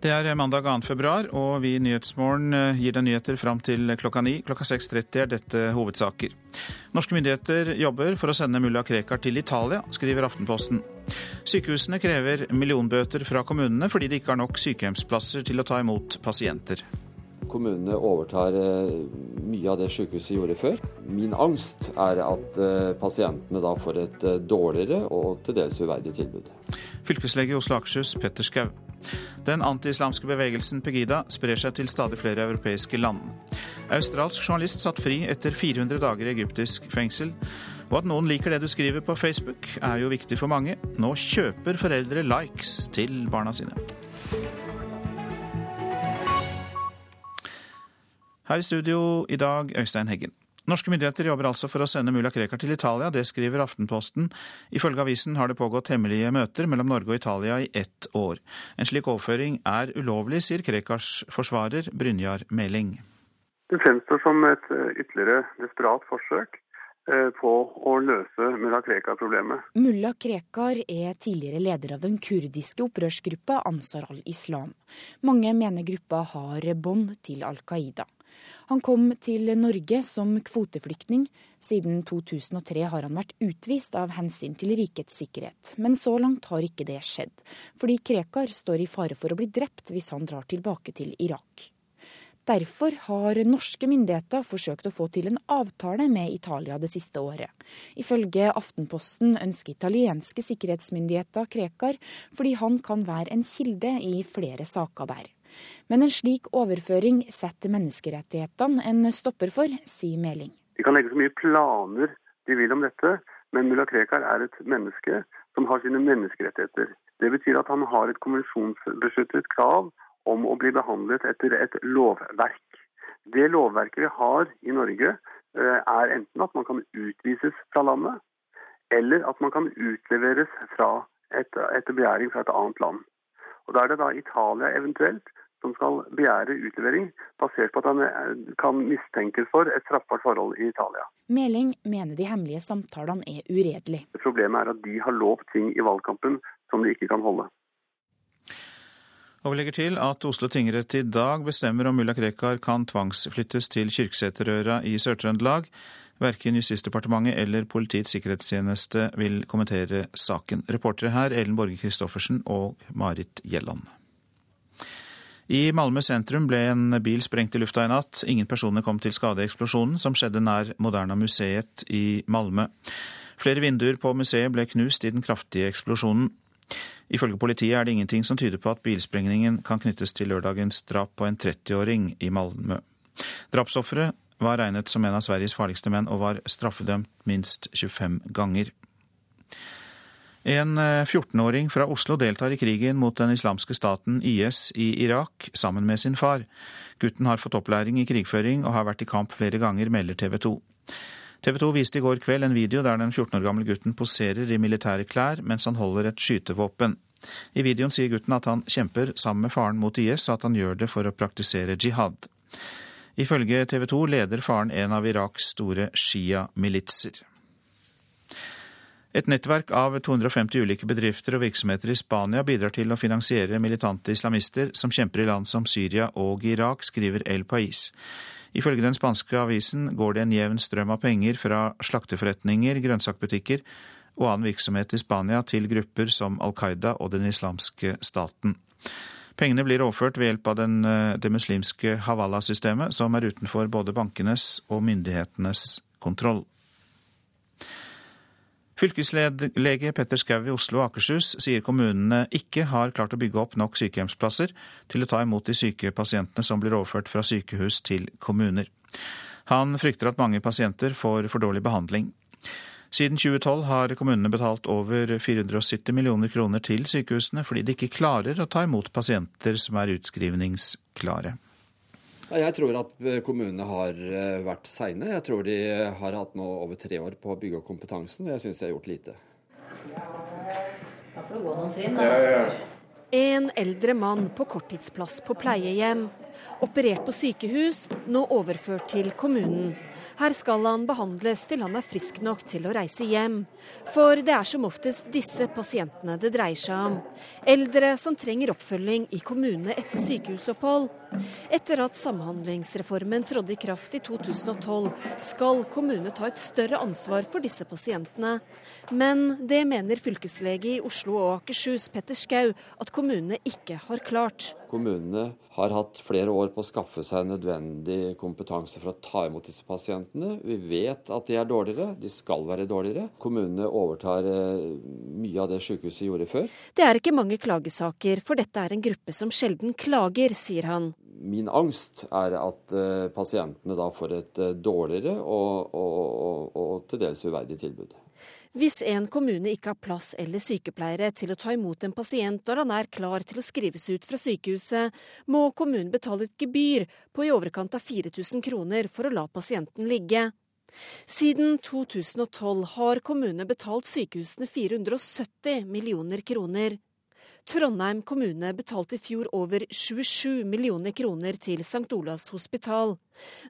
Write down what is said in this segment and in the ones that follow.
Det er mandag 2. februar, og vi i Nyhetsmorgen eh, gir deg nyheter fram til klokka ni. Klokka 6.30 er dette hovedsaker. Norske myndigheter jobber for å sende mulla Krekar til Italia, skriver Aftenposten. Sykehusene krever millionbøter fra kommunene fordi de ikke har nok sykehjemsplasser til å ta imot pasienter. Kommunene overtar eh, mye av det sykehuset gjorde før. Min angst er at eh, pasientene da får et dårligere og til dels uverdig tilbud. Fylkeslege i Oslo Akershus, Petter Schou. Den antiislamske bevegelsen Pegida sprer seg til stadig flere europeiske land. Australsk journalist satt fri etter 400 dager i egyptisk fengsel. Og at noen liker det du skriver på Facebook, er jo viktig for mange. Nå kjøper foreldre likes til barna sine. Her i studio i dag, Øystein Heggen. Norske myndigheter jobber altså for å sende mulla Krekar til Italia, det skriver Aftenposten. Ifølge avisen har det pågått hemmelige møter mellom Norge og Italia i ett år. En slik overføring er ulovlig, sier Krekars forsvarer Brynjar Meling. Det fremstår som et eh, ytterligere desperat forsøk eh, på å løse mulla Krekar-problemet. Mulla Krekar er tidligere leder av den kurdiske opprørsgruppa Ansar al-Islam. Mange mener gruppa har bånd til Al Qaida. Han kom til Norge som kvoteflyktning. Siden 2003 har han vært utvist av hensyn til rikets sikkerhet. Men så langt har ikke det skjedd, fordi Krekar står i fare for å bli drept hvis han drar tilbake til Irak. Derfor har norske myndigheter forsøkt å få til en avtale med Italia det siste året. Ifølge Aftenposten ønsker italienske sikkerhetsmyndigheter Krekar fordi han kan være en kilde i flere saker der. Men en slik overføring setter menneskerettighetene en stopper for, sier Meling. De kan legge så mye planer de vil om dette, men mulla Krekar er et menneske som har sine menneskerettigheter. Det betyr at han har et konvensjonsbeskyttet krav om å bli behandlet etter et lovverk. Det lovverket vi har i Norge, eh, er enten at man kan utvises fra landet, eller at man kan utleveres fra et, etter begjæring fra et annet land. Og Da er det da Italia eventuelt som skal begjære utlevering basert på at han eh, kan mistenkes for et straffbart forhold i Italia. Meling mener de hemmelige samtalene er uredelig. Problemet er at de har lovt ting i valgkampen som de ikke kan holde. Og vi legger til at Oslo tingrett i dag bestemmer om mulla Krekar kan tvangsflyttes til Kyrksæterøra i Sør-Trøndelag. Verken Justisdepartementet eller Politiets sikkerhetstjeneste vil kommentere saken. Reportere her Ellen Borge Christoffersen og Marit Gjelland. I Malmö sentrum ble en bil sprengt i lufta i natt. Ingen personer kom til skade i eksplosjonen, som skjedde nær Moderna museet i Malmö. Flere vinduer på museet ble knust i den kraftige eksplosjonen. Ifølge politiet er det ingenting som tyder på at bilsprengningen kan knyttes til lørdagens drap på en 30-åring i Malmö. Drapsofferet var regnet som en av Sveriges farligste menn og var straffedømt minst 25 ganger. En 14-åring eh, fra Oslo deltar i krigen mot den islamske staten IS i Irak sammen med sin far. Gutten har fått opplæring i krigføring og har vært i kamp flere ganger, melder TV 2. TV 2 viste i går kveld en video der den 14 år gamle gutten poserer i militære klær mens han holder et skytevåpen. I videoen sier gutten at han kjemper sammen med faren mot IS, og at han gjør det for å praktisere jihad. Ifølge TV 2 leder faren en av Iraks store Shia-militser. Et nettverk av 250 ulike bedrifter og virksomheter i Spania bidrar til å finansiere militante islamister som kjemper i land som Syria og Irak, skriver El Pais. Ifølge den spanske avisen går det en jevn strøm av penger fra slakteforretninger, grønnsakbutikker og annen virksomhet i Spania til grupper som Al Qaida og den islamske staten. Pengene blir overført ved hjelp av den, eh, det muslimske Havala-systemet, som er utenfor både bankenes og myndighetenes kontroll. Fylkeslege Petter Skau i Oslo og Akershus sier kommunene ikke har klart å bygge opp nok sykehjemsplasser til å ta imot de syke pasientene som blir overført fra sykehus til kommuner. Han frykter at mange pasienter får for dårlig behandling. Siden 2012 har kommunene betalt over 470 millioner kroner til sykehusene fordi de ikke klarer å ta imot pasienter som er utskrivningsklare. Jeg tror at eh, kommunene har eh, vært seine. Jeg tror de har hatt nå over tre år på å bygge opp kompetansen, og jeg syns de har gjort lite. Da får du gå noen trinn, da. Ja, ja. En eldre mann på korttidsplass på pleiehjem. Operert på sykehus, nå overført til kommunen. Her skal han behandles til han er frisk nok til å reise hjem. For det er som oftest disse pasientene det dreier seg om. Eldre som trenger oppfølging i kommunene etter sykehusopphold. Etter at Samhandlingsreformen trådte i kraft i 2012, skal kommunene ta et større ansvar for disse pasientene. Men det mener fylkeslege i Oslo og Akershus, Petter Skau, at kommunene ikke har klart. Kommunene har hatt flere år på å skaffe seg nødvendig kompetanse for å ta imot disse pasientene. Vi vet at de er dårligere, de skal være dårligere. Kommunene overtar eh, mye av det sykehuset gjorde før. Det er ikke mange klagesaker, for dette er en gruppe som sjelden klager, sier han. Min angst er at uh, pasientene da får et uh, dårligere og, og, og, og til dels uverdig tilbud. Hvis en kommune ikke har plass eller sykepleiere til å ta imot en pasient når han er klar til å skrives ut fra sykehuset, må kommunen betale et gebyr på i overkant av 4000 kroner for å la pasienten ligge. Siden 2012 har kommunene betalt sykehusene 470 millioner kroner. Trondheim kommune betalte i fjor over 27 millioner kroner til St. Olavs hospital.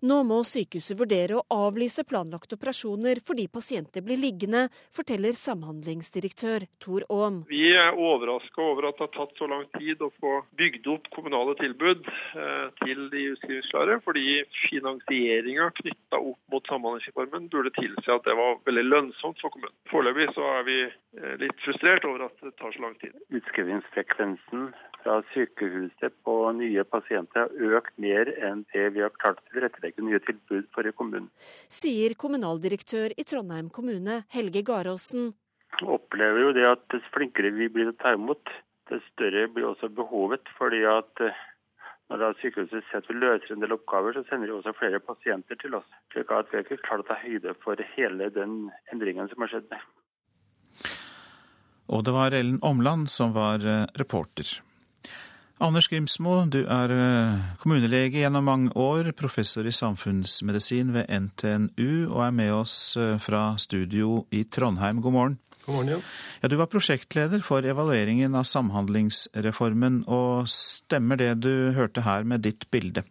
Nå må sykehuset vurdere å avlyse planlagte operasjoner fordi pasienter blir liggende, forteller samhandlingsdirektør Tor Aam. Vi er overraska over at det har tatt så lang tid å få bygd opp kommunale tilbud eh, til de utskrivningsklare, fordi finansieringa knytta opp mot Samhandlingsreformen burde tilsi at det var veldig lønnsomt for kommunen. Foreløpig så er vi eh, litt frustrert over at det tar så lang tid. Utskrivningsfrekvensen fra sykehuset på nye pasienter har økt mer enn det vi har klart å tilrettelegge nye tilbud for i kommunen. Sier kommunaldirektør i Trondheim kommune, Helge Garåsen. Opplever jo det at dess flinkere vi blir til å ta imot, dess større blir også behovet. fordi at eh, når da sykehuset ser at vi løser en del oppgaver, så sender de også flere pasienter til oss. slik at vi har ikke klart å ta høyde for hele den endringen som har skjedd. Og det var Ellen Omland som var eh, reporter. Anders Grimsmo, du er eh, kommunelege gjennom mange år, professor i samfunnsmedisin ved NTNU, og er med oss eh, fra studio i Trondheim. God morgen. God morgen, ja. ja. Du var prosjektleder for evalueringen av Samhandlingsreformen, og stemmer det du hørte her med ditt bilde?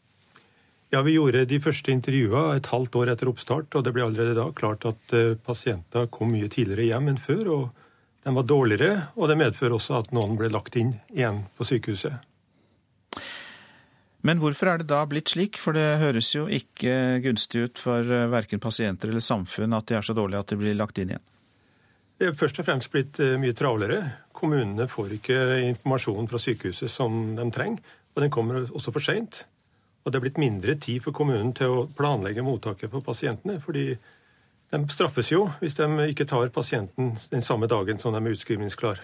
Ja, Vi gjorde de første intervjua et halvt år etter oppstart, og det ble allerede da klart at eh, pasienter kom mye tidligere hjem enn før. og den var dårligere, og det medfører også at noen ble lagt inn igjen på sykehuset. Men hvorfor er det da blitt slik? For det høres jo ikke gunstig ut for eh, verken pasienter eller samfunn at de er så dårlige at de blir lagt inn igjen. Det er først og fremst blitt eh, mye travlere. Kommunene får ikke informasjon fra sykehuset som de trenger, og den kommer også for seint. Og det er blitt mindre tid for kommunen til å planlegge mottaket for pasientene. fordi de straffes jo hvis de ikke tar pasienten den samme dagen som de er utskrivningsklare.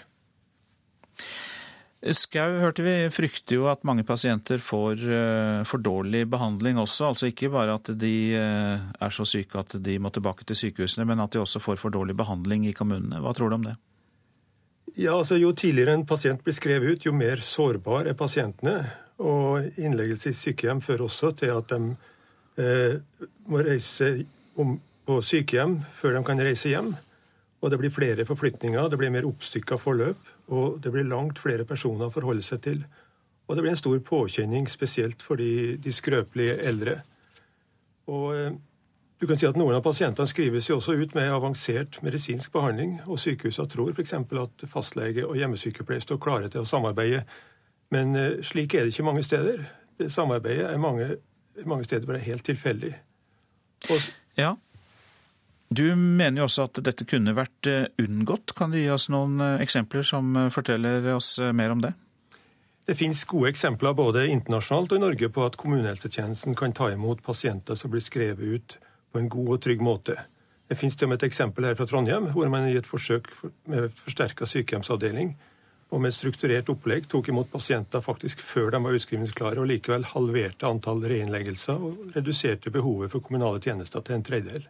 Skau, hørte vi, frykter jo at mange pasienter får uh, for dårlig behandling også. Altså ikke bare at de uh, er så syke at de må tilbake til sykehusene, men at de også får for dårlig behandling i kommunene. Hva tror du om det? Ja, altså Jo tidligere en pasient blir skrevet ut, jo mer sårbar er pasientene. Og innleggelse i sykehjem fører også til at de eh, må reise om, på sykehjem før de kan reise hjem. Og det blir flere forflytninger, det blir mer oppstykka forløp, og det blir langt flere personer å forholde seg til. Og det blir en stor påkjenning, spesielt for de, de skrøpelige eldre. Og eh, du kan si at Noen av pasientene skrives jo også ut med avansert medisinsk behandling, og sykehusene tror f.eks. at fastlege og hjemmesykepleier står klare til å samarbeide. Men eh, slik er det ikke mange steder. Det samarbeidet er mange, mange steder bare helt tilfeldig. Og, ja, du mener jo også at dette kunne vært eh, unngått. Kan du gi oss noen eh, eksempler som eh, forteller oss mer om det? Det finnes gode eksempler både internasjonalt og i Norge på at kommunehelsetjenesten kan ta imot pasienter som blir skrevet ut på en god og trygg måte. Det finnes til og med et eksempel her fra Trondheim, hvor man i et forsøk med forsterka sykehjemsavdeling og med et strukturert opplegg tok imot pasienter faktisk før de var utskrivningsklare, og likevel halverte antall reinnleggelser og reduserte behovet for kommunale tjenester til en tredjedel.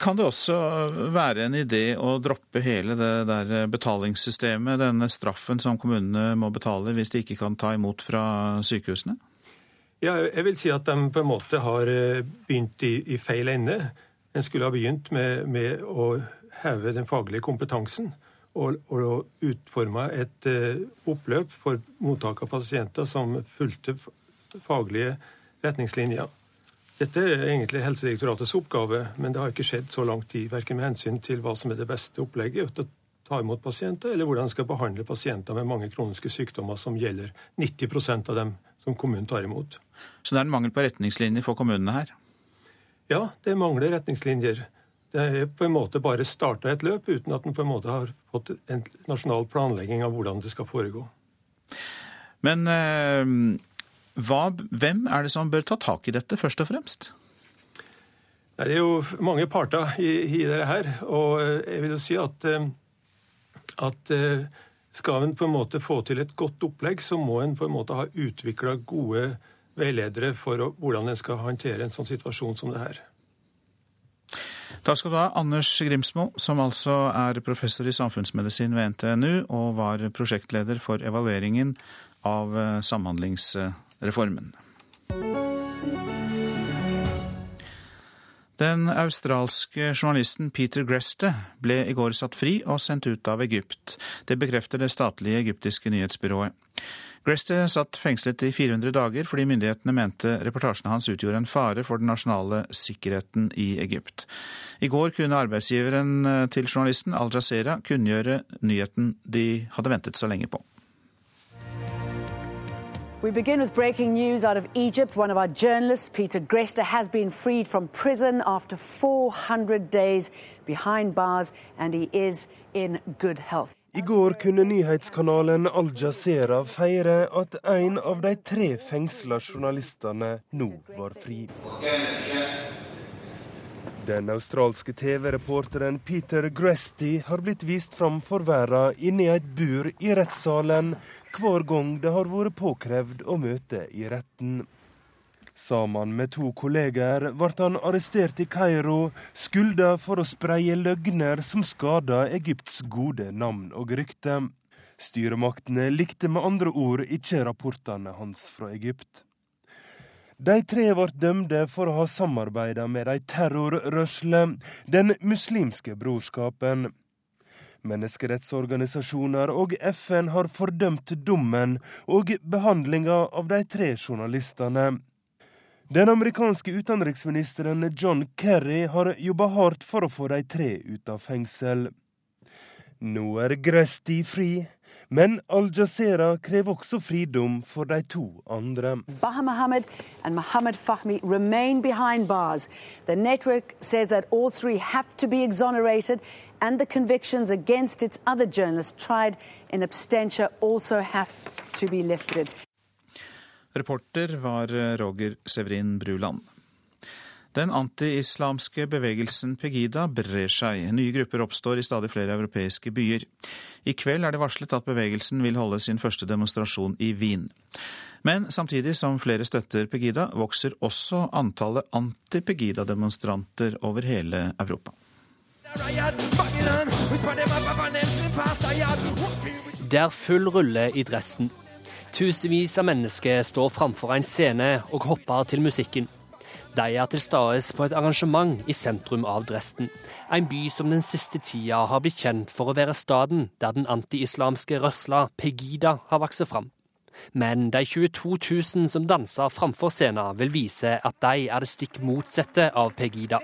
Kan det også være en idé å droppe hele det der betalingssystemet, denne straffen som kommunene må betale hvis de ikke kan ta imot fra sykehusene? Ja, jeg vil si at de på en måte har eh, begynt i, i feil ende. En skulle ha begynt med, med, å heve den faglige kompetansen og, og utforma et uh, oppløp for mottak av pasienter som fulgte faglige retningslinjer. Dette er egentlig Helsedirektoratets oppgave, men det har ikke skjedd så lang tid, verken med hensyn til hva som er det beste opplegget til å ta imot pasienter, eller hvordan en skal behandle pasienter med mange kroniske sykdommer som gjelder 90% av dem som kommunen tar imot. Så det er en mangel på retningslinjer for kommunene her? Ja, det mangler retningslinjer. Det er på en måte bare starta et løp uten at en på en måte har fått en nasjonal planlegging av hvordan det skal foregå. Men eh, hva, hvem er det som bør ta tak i dette, først og fremst? Det er jo mange parter i, i dette her. Og eh, jeg vil jo si at, eh, at eh, skal en på en måte få til et godt opplegg, så må en på en måte ha utvikla gode veiledere for hvordan en skal håndtere en sånn situasjon som det her. Takk skal du ha, Anders Grimsmo, som altså er professor i samfunnsmedisin ved NTNU og var prosjektleder for evalueringen av eh, Samhandlingsreformen. Den australske journalisten Peter Greste ble i går satt fri og sendt ut av Egypt. Det bekrefter det statlige egyptiske nyhetsbyrået. Greste satt fengslet i 400 dager fordi myndighetene mente reportasjene hans utgjorde en fare for den nasjonale sikkerheten i Egypt. I går kunne arbeidsgiveren eh, til journalisten, Al Jazeera, kunngjøre nyheten de hadde ventet så lenge på. We begin with breaking news out of Egypt. One of our journalists, Peter Grester, has been freed from prison after 400 days behind bars, and he is in good health. I går kunne nyhetskanalen Al Jazeera feire at en av de tre fengsla journalistene nå var fri. Den australske TV-reporteren Peter Gresty har blitt vist fram for verden inne i et bur i rettssalen hver gang det har vært påkrevd å møte i retten. Sammen med to kolleger ble han arrestert i Kairo, skylda for å spreie løgner som skada Egypts gode navn og rykte. Styremaktene likte med andre ord ikke rapportene hans fra Egypt. De tre ble dømte for å ha samarbeida med de terrorrørsle, Den muslimske brorskapen. Menneskerettsorganisasjoner og FN har fordømt dommen og behandlinga av de tre journalistene. Den amerikanske utenriksministeren John Kerry har jobba hardt for å få de tre ut av fengsel. Nå er Gresti fri, men Al Jazeera krever også fridom for de to andre. Baha Mohammed og Mohammed Fahmi remain behind bars. The network says that all three have to be exonerated and the convictions against its other journalists tried in absentia also have to be lifted. Reporter var Roger Severin Bruland. Den anti-islamske bevegelsen Pegida brer seg. Nye grupper oppstår i stadig flere europeiske byer. I kveld er det varslet at bevegelsen vil holde sin første demonstrasjon i Wien. Men samtidig som flere støtter Pegida, vokser også antallet anti-Pegida-demonstranter over hele Europa. Det er full rulle i Dresden. Tusenvis av mennesker står framfor en scene og hopper til musikken. De er til stede på et arrangement i sentrum av Dresden, en by som den siste tida har blitt kjent for å være staden der den anti-islamske rørsla Pegida har vokst fram. Men de 22 000 som danser framfor scenen, vil vise at de er det stikk motsatte av Pegida.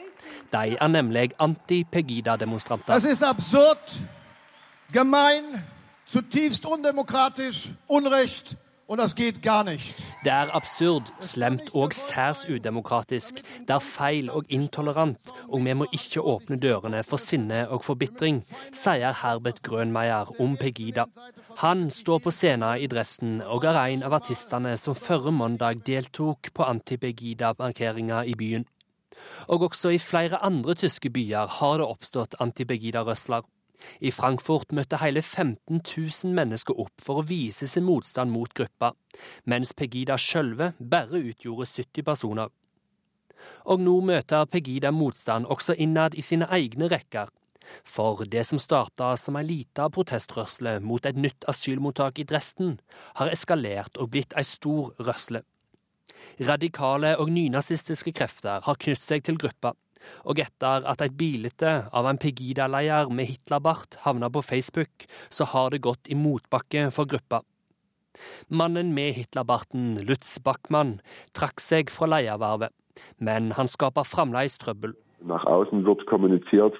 De er nemlig anti-Pegida-demonstranter. Det er absurd, gemein zutiefst undemokratisk, Unrecht Det er absurd, slemt og særs udemokratisk. Det er feil og intolerant, og vi må ikke åpne dørene for sinne og forbitring, sier Herbert Grønmeier om Pegida. Han står på scenen i Dresden og er en av artistene som forrige mandag deltok på anti-Pegida-markeringa i byen. Og også i flere andre tyske byer har det oppstått anti-Pegida-rørsler. I Frankfurt møtte hele 15 000 mennesker opp for å vise sin motstand mot gruppa, mens Pegida sjølve bare utgjorde 70 personer. Og nå møter Pegida motstand også innad i sine egne rekker. For det som starta som ei lita protestrørsle mot et nytt asylmottak i Dresden, har eskalert og blitt ei stor rørsle. Radikale og nynazistiske krefter har knyttet seg til gruppa, Og etter at et bilde av en Pegida-leder med Hitlerbart havna på Facebook, så har det gått i motbakke for gruppa. Mannen med Hitlerbarten, Lutz Backmann, trakk seg fra ledervervet, men han skaper fremdeles trøbbel. Nach außen wird kommuniziert,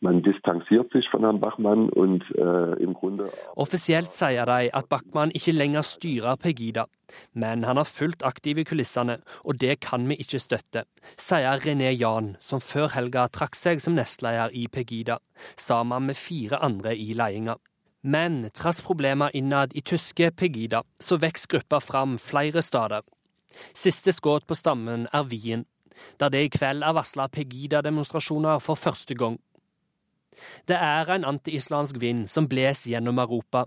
man distansiert seg fra Herrn Bachmann und uh, im Grunde Offisielt sier de at Bachmann ikke lenger styrer Pegida, men han har fulgt aktiv i kulissene, og det kan vi ikke støtte, sier René Jan, som før helga trakk seg som nestleder i Pegida, sammen med fire andre i ledelsen. Men trass problemer innad i tyske Pegida, så vokser gruppa fram flere steder. Siste skudd på stammen er Wien, der det i kveld er varsla Pegida-demonstrasjoner for første gang. Det er en anti-islamsk vind som bles gjennom Europa.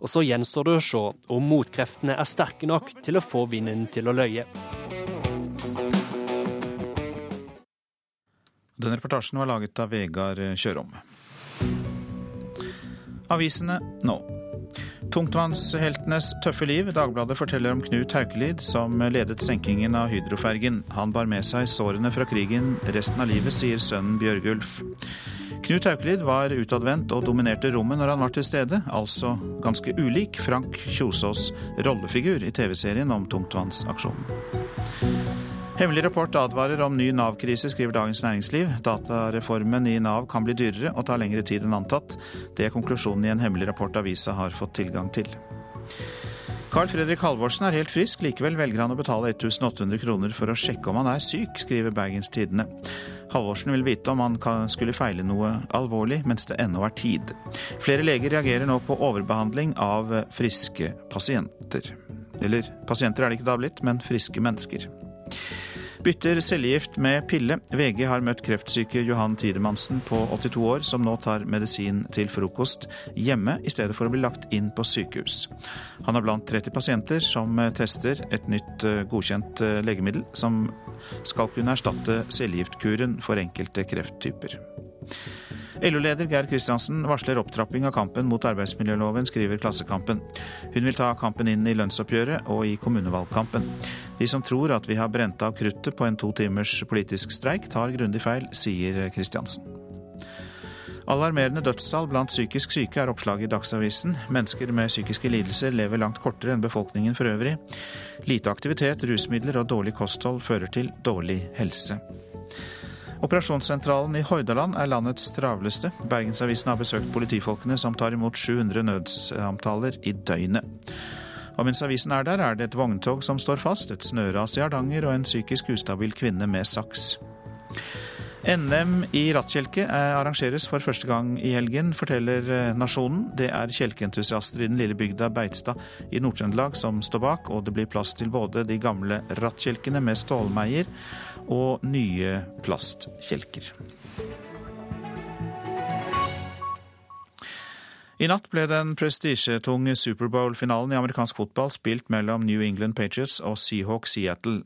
Og så gjenstår det å se om motkreftene er sterke nok til å få vinden til å løye. Den reportasjen var laget av Vegard Kjørom. Avisene nå. Tungtvannsheltenes tøffe liv. Dagbladet forteller om Knut Haukelid, som ledet senkingen av Hydrofergen. Han bar med seg sårene fra krigen resten av livet, sier sønnen Bjørgulf. Knut Haukelid var utadvendt og dominerte rommet når han var til stede, altså ganske ulik Frank Kjosås' rollefigur i TV-serien om tungtvannsaksjonen. Hemmelig rapport advarer om ny Nav-krise, skriver Dagens Næringsliv. Datareformen i Nav kan bli dyrere og ta lengre tid enn antatt. Det er konklusjonen i en hemmelig rapport avisa har fått tilgang til. Carl Fredrik Halvorsen er helt frisk, likevel velger han å betale 1800 kroner for å sjekke om han er syk, skriver Bergens Tidende. Halvorsen vil vite om han skulle feile noe alvorlig mens det ennå er tid. Flere leger reagerer nå på overbehandling av friske pasienter. Eller pasienter er det ikke da blitt, men friske mennesker. Bytter cellegift med pille. VG har møtt kreftsyke Johan Tidemansen på 82 år, som nå tar medisin til frokost hjemme i stedet for å bli lagt inn på sykehus. Han er blant 30 pasienter som tester et nytt eh, godkjent eh, legemiddel som skal kunne erstatte cellegiftkuren for enkelte krefttyper. LO-leder Geir Kristiansen varsler opptrapping av kampen mot arbeidsmiljøloven, skriver Klassekampen. Hun vil ta kampen inn i lønnsoppgjøret og i kommunevalgkampen. De som tror at vi har brent av kruttet på en to timers politisk streik, tar grundig feil, sier Kristiansen. Alarmerende dødstall blant psykisk syke er oppslaget i Dagsavisen. Mennesker med psykiske lidelser lever langt kortere enn befolkningen for øvrig. Lite aktivitet, rusmidler og dårlig kosthold fører til dårlig helse. Operasjonssentralen i Hordaland er landets travleste. Bergensavisen har besøkt politifolkene som tar imot 700 nødsamtaler i døgnet. Og mens avisen er der, er det et vogntog som står fast, et snøras i Hardanger og en psykisk ustabil kvinne med saks. NM i rattkjelke arrangeres for første gang i helgen, forteller eh, Nasjonen. Det er kjelkeentusiaster i den lille bygda Beitstad i Nord-Trøndelag som står bak, og det blir plass til både de gamle rattkjelkene med stålmeier og nye plastkjelker. I natt ble den prestisjetunge Superbowl-finalen i amerikansk fotball spilt mellom New England Patriots og Seahawk Seattle.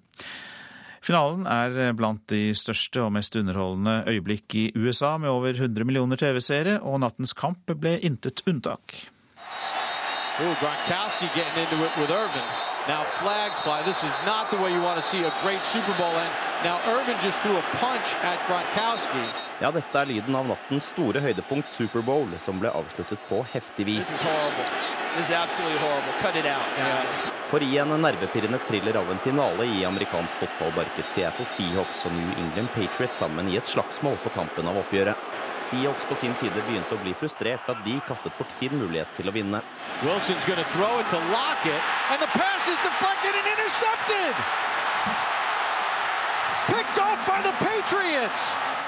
Finalen er blant de største og mest underholdende øyeblikk i USA, med over 100 millioner TV-seere, og nattens kamp ble intet unntak. Ooh, Gronkowski getting into it with Irvin. Now flags fly. This is not the way you want to see a great. Now Irvin just threw a punch at Gronkowski. Ja, dette er lyden av nattens store høydepunkt Superbowl, som ble avsluttet på heftig vis. For i en nervepirrende thriller av en finale i amerikansk fotball barket Seattle Seahawks og New England Patriots sammen i et slagsmål på tampen av oppgjøret. Seahawks på sin side begynte å bli frustrert at de kastet bort sin mulighet til å vinne. Wilson's going to throw it to Lockett, and the pass is deflected and intercepted! Picked off by the Patriots!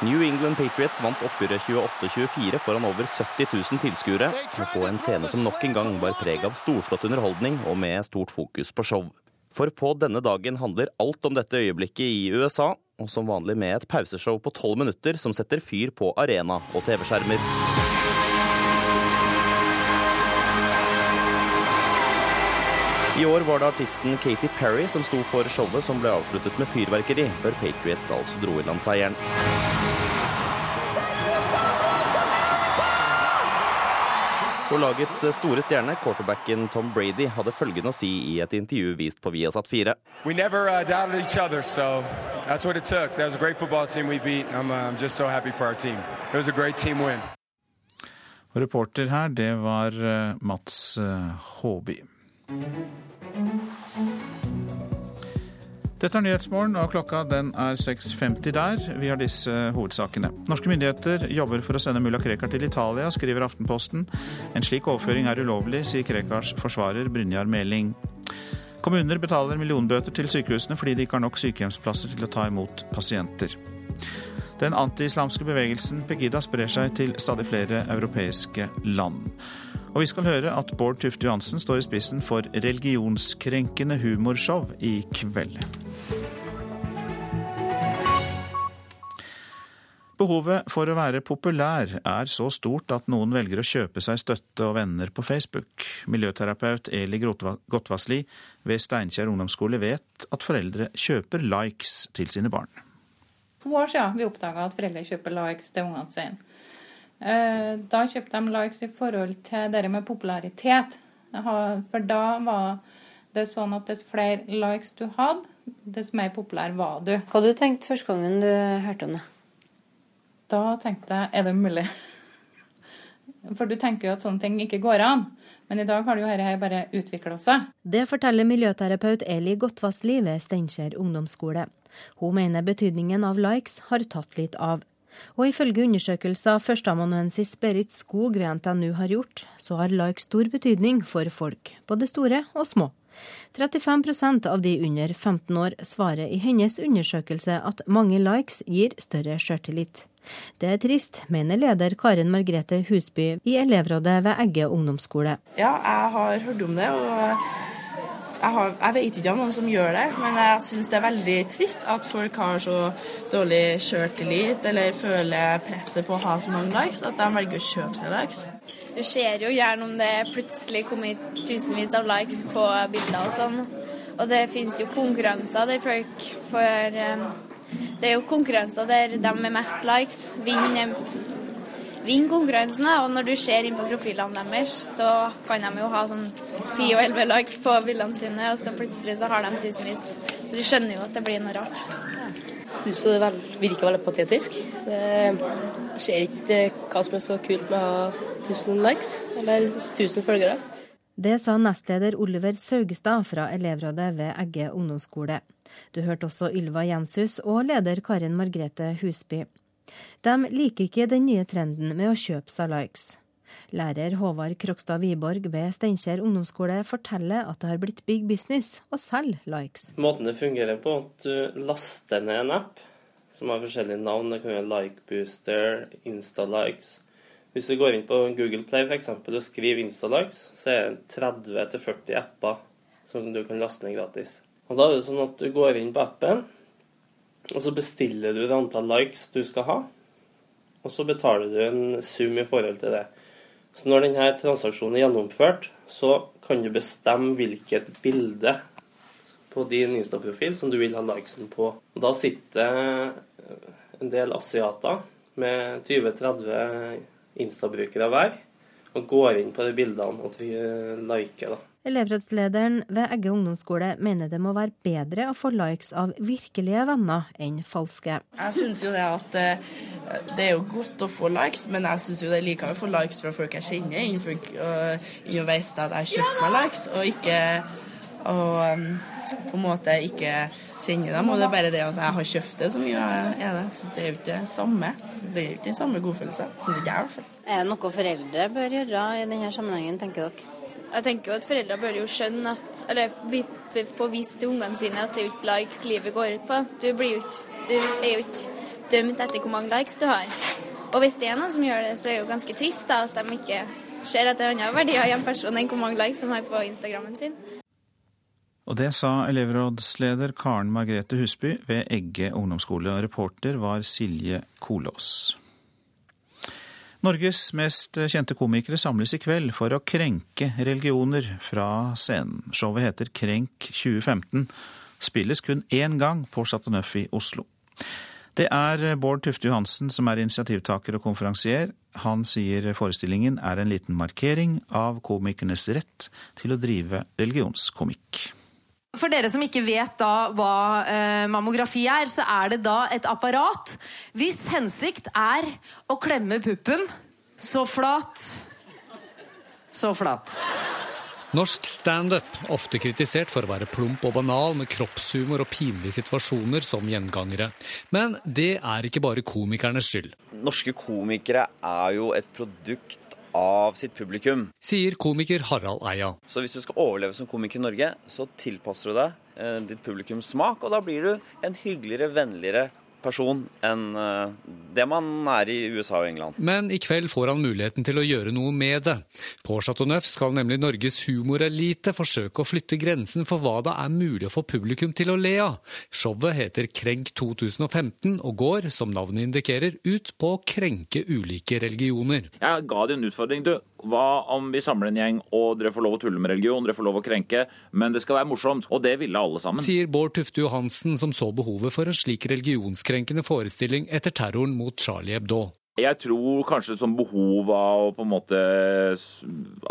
New England Patriots vant oppgjøret 28-24 foran over 70 000 tilskuere, på en scene som nok en gang var preg av storslått underholdning og med stort fokus på show. For på denne dagen handler alt om dette øyeblikket i USA, og som vanlig med et pauseshow på tolv minutter som setter fyr på arena og TV-skjermer. I år var det artisten Katy Perry som sto for showet som ble avsluttet med fyrverkeri, før Patriots altså dro i land seieren. Og lagets store stjerne, quarterbacken Tom Brady, hadde følgende å si i et intervju vist på Viasat 4. We never uh, doubted each other, so that's what it took. That was a great football team we beat, I'm, uh, I'm just so happy for our team. It was a great team win. Reporter her, det var uh, Mats uh, Håby. Dette er Nyhetsmorgen, og klokka den er 6.50 der. Vi har disse hovedsakene. Norske myndigheter jobber for å sende mulla Krekar til Italia, skriver Aftenposten. En slik overføring er ulovlig, sier Krekars forsvarer Brynjar Meling. Kommuner betaler millionbøter til sykehusene fordi de ikke har nok sykehjemsplasser til å ta imot pasienter. Den antiislamske bevegelsen Pegida sprer seg til stadig flere europeiske land. Og vi skal høre at Bård Tufte Johansen står i spissen for religionskrenkende humorshow i kveld. Behovet for å være populær er så stort at noen velger å kjøpe seg støtte og venner på Facebook. Miljøterapeut Eli Gotvasli ved Steinkjer ungdomsskole vet at foreldre kjøper likes til sine barn. To år siden vi oppdaga at foreldre kjøper likes til ungene sine. Eh, da kjøpte de likes i forhold til det med popularitet. For da var det sånn at dess flere likes du hadde, dess mer populær var du. Hva hadde du tenkt første gangen du hørte om det? Da tenkte jeg er det mulig? For du tenker jo at sånne ting ikke går an. Men i dag har det jo dette bare utvikla seg. Det forteller miljøterapeut Eli Gottvassli ved Steinkjer ungdomsskole. Hun mener betydningen av likes har tatt litt av. Og ifølge undersøkelser førsteamanuensis Berit Skog ved NTNU har gjort, så har like stor betydning for folk, både store og små. 35% av de under 15 år svarer i hennes undersøkelse at mange likes gir større sjøltillit. Det er trist, mener leder Karen Margrethe Husby i elevrådet ved Egge ungdomsskole. Ja, jeg har hørt om det. og jeg, har, jeg, vet ikke om noen som gjør det, men jeg syns det er veldig trist at folk har så dårlig sjøltillit eller føler presset på å ha så mange likes at de velger å kjøpe seg likes. Du ser jo gjerne om det plutselig kommer tusenvis av likes på bilder og sånn. Og det finnes jo konkurranser der folk får um, Det er jo konkurranser der de med mest likes vinner vinne konkurransen. Og når du ser inn på profilene deres, så kan de jo ha sånn 10 og 11 likes på bildene sine, og så plutselig så har de tusenvis. Så du skjønner jo at det blir noe rart. Jeg syns det virker veldig patetisk. Det skjer ikke hva som er så kult med å ha 1000 likes, eller 1000 følgere. Det sa nestleder Oliver Saugestad fra elevrådet ved Egge ungdomsskole. Du hørte også Ylva Jenshus og leder Karin Margrethe Husby. De liker ikke den nye trenden med å kjøpe seg likes. Lærer Håvard Krokstad Wiborg ved Steinkjer ungdomsskole forteller at det har blitt big business å selge likes. Måten det fungerer på, at du laster ned en app som har forskjellige navn. Det kan være Likebooster, Instalikes. Hvis du går inn på Google Play for eksempel, og skriver Instalikes, så er det 30-40 apper som du kan laste ned gratis. Og Da er det sånn at du går inn på appen, og så bestiller du det antall likes du skal ha, og så betaler du en sum i forhold til det. Så når denne transaksjonen er gjennomført, så kan du bestemme hvilket bilde på din Insta-profil som du vil ha likesen på. Da sitter en del asiater med 20-30 Insta-brukere hver og går inn på de bildene og liker. da. Elevrådslederen ved Egge ungdomsskole mener det må være bedre å få likes av virkelige venner enn falske. Jeg syns jo det at eh, det er jo godt å få likes, men jeg syns jo det er likere å få likes fra folk jeg kjenner, enn folk enn å vite at jeg har kjøpt meg likes, og ikke og um, på en måte ikke kjenner dem. Og det er bare det at jeg har kjøpt det som gjør er det. Det er jo ikke det samme. Det er jo ikke den samme godfølelsen. Syns ikke jeg, i hvert fall. Er det noe foreldre bør gjøre i denne sammenhengen, tenker dere? Jeg tenker jo at Foreldre bør jo skjønne at Eller vi, vi får vist til ungene sine at det er jo ikke likes livet går ut på. Du, jo ikke, du er jo ikke dømt etter hvor mange likes du har. Og hvis det er noen som gjør det, så er det jo ganske trist da, at de ikke ser etter andre verdier i en person enn hvor mange likes de har på Instagrammen sin. Og det sa elevrådsleder Karen Margrethe Husby ved Egge ungdomsskole, reporter var Silje Kolås. Norges mest kjente komikere samles i kveld for å krenke religioner fra scenen. Showet heter Krenk 2015. Spilles kun én gang på Chateau i Oslo. Det er Bård Tufte Johansen som er initiativtaker og konferansier. Han sier forestillingen er en liten markering av komikernes rett til å drive religionskomikk. For dere som ikke vet da hva eh, mammografi er, så er det da et apparat hvis hensikt er å klemme puppen så flat Så flat. Norsk standup, ofte kritisert for å være plump og banal med kroppshumor og pinlige situasjoner som gjengangere. Men det er ikke bare komikernes skyld. Norske komikere er jo et produkt av sitt publikum. Sier komiker Harald Eia. Så hvis du skal overleve som komiker i Norge, så tilpasser du deg eh, ditt publikums smak, og da blir du en hyggeligere, vennligere person enn eh, det man er i USA og England. Men i kveld får han muligheten til å gjøre noe med det. På Chateau Neuf skal nemlig Norges humorelite forsøke å flytte grensen for hva det er mulig å få publikum til å le av. Showet heter Krenk 2015 og går, som navnet indikerer, ut på å krenke ulike religioner. Jeg ga deg en utfordring. Du, hva om vi samler en gjeng og dere får lov å tulle med religion, dere får lov å krenke, men det skal være morsomt. Og det ville alle sammen. Sier Bård Tufte Johansen, som så behovet for en slik religionskrenkende forestilling etter terroren mot Charlie Hebdo. Jeg tror kanskje som behov av på en måte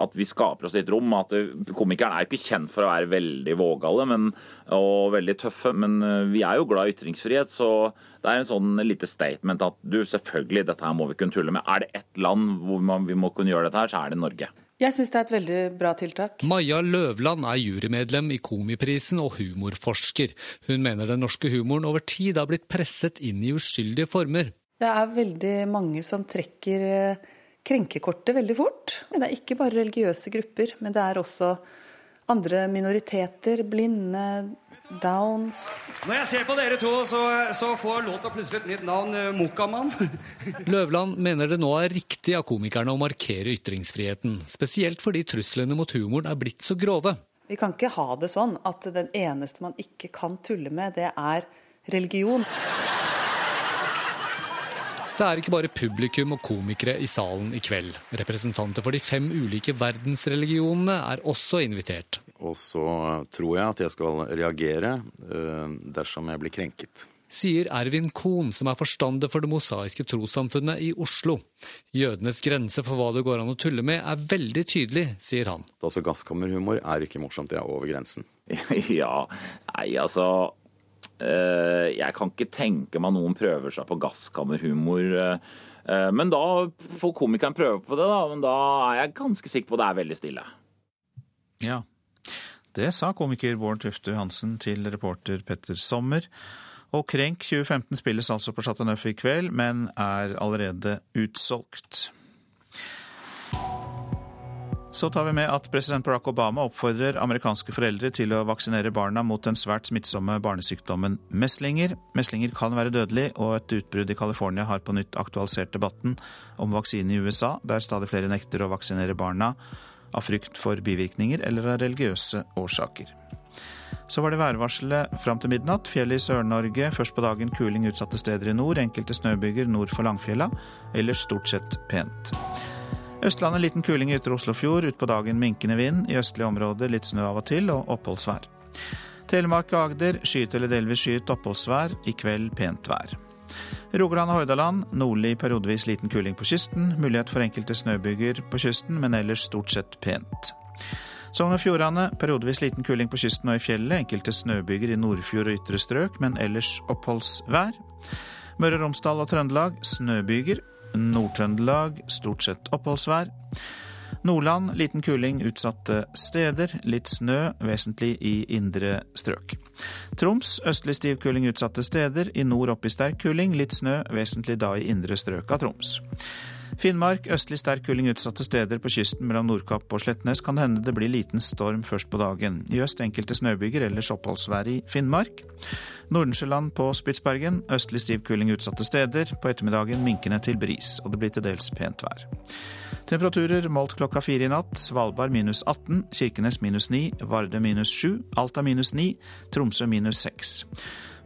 at vi skaper oss litt rom. at Komikeren er ikke kjent for å være veldig vågale men, og veldig tøffe, men eh, vi er jo glad i ytringsfrihet. Så det er en sånn lite statement at du, selvfølgelig, dette her må vi kunne tulle med. Er det ett land hvor man, vi må kunne gjøre dette her, så er det Norge. Jeg syns det er et veldig bra tiltak. Maja Løvland er jurymedlem i Komiprisen og humorforsker. Hun mener den norske humoren over tid har blitt presset inn i uskyldige former. Det er veldig mange som trekker eh, krenkekortet veldig fort. Det er ikke bare religiøse grupper, men det er også andre minoriteter, blinde, downs. Når jeg ser på dere to, så, så får låta plutselig et nytt navn, eh, Mokkamann. Løvland mener det nå er riktig av komikerne å markere ytringsfriheten, spesielt fordi truslene mot humoren er blitt så grove. Vi kan ikke ha det sånn at den eneste man ikke kan tulle med, det er religion. Det er ikke bare publikum og komikere i salen i kveld. Representanter for de fem ulike verdensreligionene er også invitert. Og så tror jeg at jeg skal reagere eh, dersom jeg blir krenket. Sier Ervin Kohn, som er forstander for Det mosaiske trossamfunnet i Oslo. Jødenes grense for hva det går an å tulle med er veldig tydelig, sier han. Altså Gasskammerhumor er ikke morsomt, det er over grensen. ja, nei altså jeg kan ikke tenke meg noen prøver seg på gasskammerhumor. Eh, eh, men da får komikeren prøve på det, da. Men da er jeg ganske sikker på at det er veldig stille. Ja. Det sa komiker Bård Tufte Hansen til reporter Petter Sommer. Og Krenk 2015 spilles altså på Chateau Neuf i kveld, men er allerede utsolgt. Så tar vi med at president Barack Obama oppfordrer amerikanske foreldre til å vaksinere barna mot den svært smittsomme barnesykdommen meslinger. Meslinger kan være dødelig, og et utbrudd i California har på nytt aktualisert debatten om vaksine i USA, der stadig flere nekter å vaksinere barna av frykt for bivirkninger eller av religiøse årsaker. Så var det værvarselet fram til midnatt. Fjell i Sør-Norge. Først på dagen kuling utsatte steder i nord. Enkelte snøbyger nord for Langfjella. Ellers stort sett pent. Østlandet liten kuling i ytre Oslofjord. Utpå dagen minkende vind. I østlige områder litt snø av og til, og oppholdsvær. Telemark og Agder skyet eller delvis skyet oppholdsvær. I kveld pent vær. Rogaland og Hordaland nordlig periodevis liten kuling på kysten. Mulighet for enkelte snøbyger på kysten, men ellers stort sett pent. Sogn og Fjordane periodevis liten kuling på kysten og i fjellet. Enkelte snøbyger i Nordfjord og ytre strøk, men ellers oppholdsvær. Møre og Romsdal og Trøndelag snøbyger. Nord-Trøndelag stort sett oppholdsvær. Nordland liten kuling utsatte steder. Litt snø, vesentlig i indre strøk. Troms østlig stiv kuling utsatte steder. I nord opp i sterk kuling. Litt snø, vesentlig da i indre strøk av Troms. Finnmark østlig sterk kuling utsatte steder på kysten mellom Nordkapp og Slettnes kan hende det blir liten storm først på dagen. I øst enkelte snøbyger, ellers oppholdsvær i Finnmark. Nordensjøland på Spitsbergen østlig stiv kuling utsatte steder. På ettermiddagen minkende til bris, og det blir til dels pent vær. Temperaturer målt klokka fire i natt. Svalbard minus 18, Kirkenes minus 9, Vardø minus 7, Alta minus 9, Tromsø minus 6.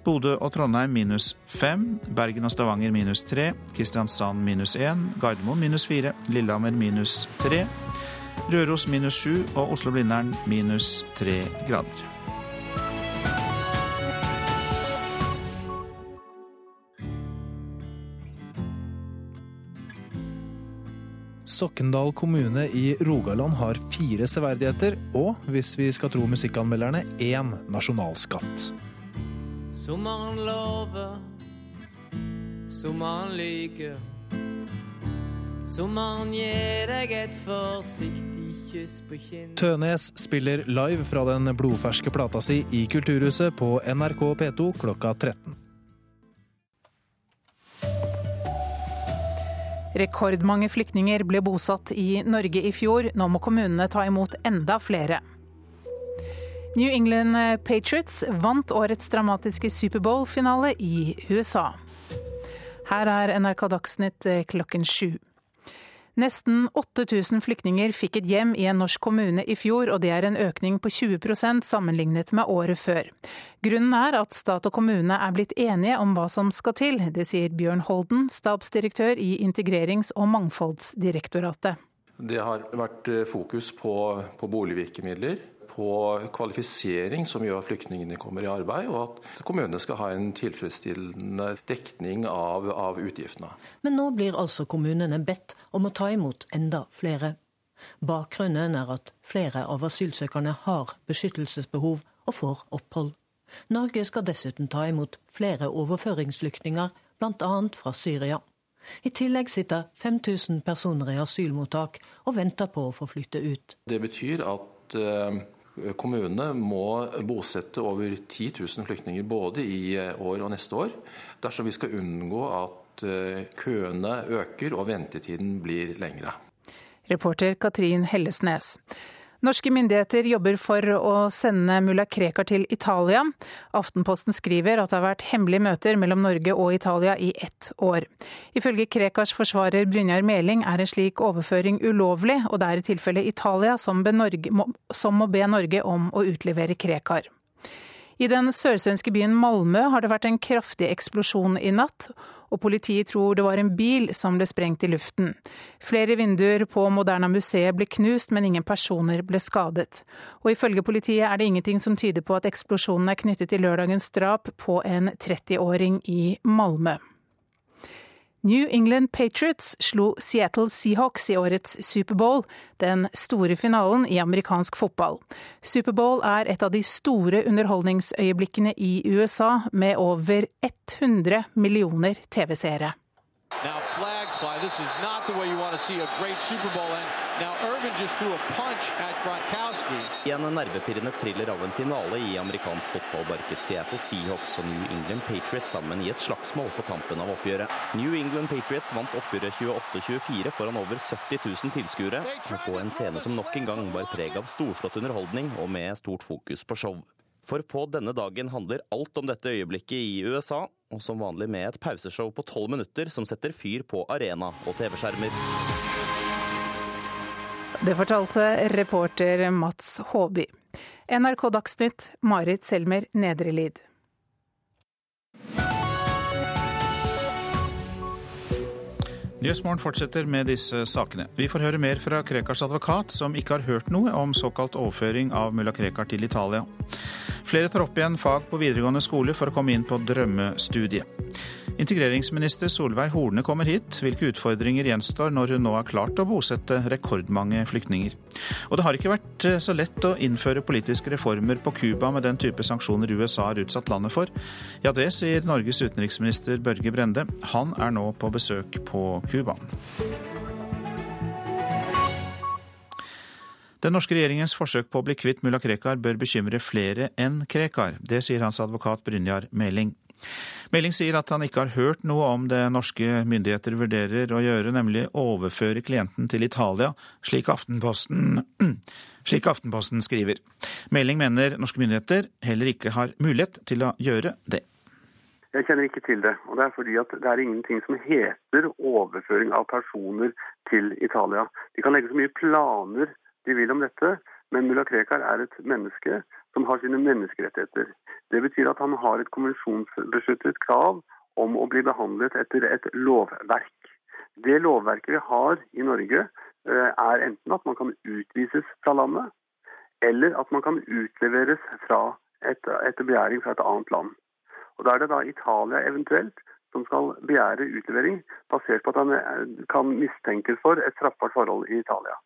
Bodø og Trondheim minus 5, Bergen og Stavanger minus 3, Kristiansand minus 1, Gardermoen minus 4, Lillehammer minus 3, Røros minus 7 og Oslo-Blindern minus 3 grader. Sokndal kommune i Rogaland har fire severdigheter, og, hvis vi skal tro musikkanmelderne, én nasjonalskatt. Sommeren lover, sommeren lyver. Sommeren gir deg et forsiktig kyss på kinnet Tønes spiller live fra den blodferske plata si i Kulturhuset på NRK P2 klokka 13. Rekordmange flyktninger ble bosatt i Norge i fjor. Nå må kommunene ta imot enda flere. New England Patriots vant årets dramatiske Superbowl-finale i USA. Her er NRK Dagsnytt klokken sju. Nesten 8000 flyktninger fikk et hjem i en norsk kommune i fjor, og det er en økning på 20% sammenlignet med året før. Grunnen er at stat og kommune er blitt enige om hva som skal til. Det sier Bjørn Holden, stabsdirektør i Integrerings- og mangfoldsdirektoratet. Det har vært fokus på, på boligvirkemidler, på kvalifisering som gjør at flyktningene kommer i arbeid, og at kommunene skal ha en tilfredsstillende dekning av, av utgiftene. Men nå blir altså kommunene bedt om å ta imot enda flere. Bakgrunnen er at flere av asylsøkerne har beskyttelsesbehov og får opphold. Norge skal dessuten ta imot flere overføringsflyktninger, bl.a. fra Syria. I tillegg sitter 5000 personer i asylmottak og venter på å få flytte ut. Det betyr at eh, kommunene må bosette over 10 000 flyktninger både i år og neste år, dersom vi skal unngå at eh, køene øker og ventetiden blir lengre. Reporter Katrin Hellesnes. Norske myndigheter jobber for å sende mulla Krekar til Italia. Aftenposten skriver at det har vært hemmelige møter mellom Norge og Italia i ett år. Ifølge Krekars forsvarer Brynjar Meling er en slik overføring ulovlig, og det er i tilfelle Italia som, Norge, som må be Norge om å utlevere Krekar. I den sørsvenske byen Malmö har det vært en kraftig eksplosjon i natt, og politiet tror det var en bil som ble sprengt i luften. Flere vinduer på Moderna museet ble knust, men ingen personer ble skadet. Og ifølge politiet er det ingenting som tyder på at eksplosjonen er knyttet til lørdagens drap på en 30-åring i Malmö. New England Patriots slo Seattle Seahawks i årets Superbowl, den store finalen i amerikansk fotball. Superbowl er et av de store underholdningsøyeblikkene i USA, med over 100 millioner TV-seere. Now Irvin just threw a punch at Gronkowski. I en nervepirrende thriller av en finale i amerikansk fotball barket Seattle Seahawks og New England Patriots sammen i et slagsmål på tampen av oppgjøret. New England Patriots vant oppgjøret 28-24 foran over 70 000 tilskuere, på en scene som nok en gang var preg av storslått underholdning og med stort fokus på show. For på denne dagen handler alt om dette øyeblikket i USA, og som vanlig med et pauseshow på tolv minutter som setter fyr på arena og TV-skjermer. Det fortalte reporter Mats Håby. NRK Dagsnytt, Marit Selmer Nedrelid. Nyhetsmorgen fortsetter med disse sakene. Vi får høre mer fra Krekars advokat, som ikke har hørt noe om såkalt overføring av mulla Krekar til Italia. Flere tar opp igjen fag på videregående skole for å komme inn på drømmestudiet. Integreringsminister Solveig Horne kommer hit. Hvilke utfordringer gjenstår når hun nå har klart å bosette rekordmange flyktninger? Og det har ikke vært eh, så lett å innføre politiske reformer på Cuba med den type sanksjoner USA har utsatt landet for. Ja, det sier Norges utenriksminister Børge Brende. Han er nå på besøk på Cuba. Den norske regjeringens forsøk på å bli kvitt mulla Krekar bør bekymre flere enn Krekar. Det sier hans advokat Brynjar Meling. Meling sier at han ikke har hørt noe om det norske myndigheter vurderer å gjøre, nemlig overføre klienten til Italia, slik Aftenposten, slik Aftenposten skriver. Meling mener norske myndigheter heller ikke har mulighet til å gjøre det. Jeg kjenner ikke til det. og Det er fordi at det er ingenting som heter overføring av personer til Italia. De kan legge så mye planer de vil om dette, men mulla Krekar er et menneske som har sine menneskerettigheter. Det betyr at han har et konvensjonsbeskyttet krav om å bli behandlet etter et lovverk. Det lovverket vi har i Norge, eh, er enten at man kan utvises fra landet, eller at man kan utleveres fra et, etter begjæring fra et annet land. Og Da er det da Italia eventuelt som skal begjære utlevering basert på at han eh, kan mistenkes for et straffbart forhold i Italia.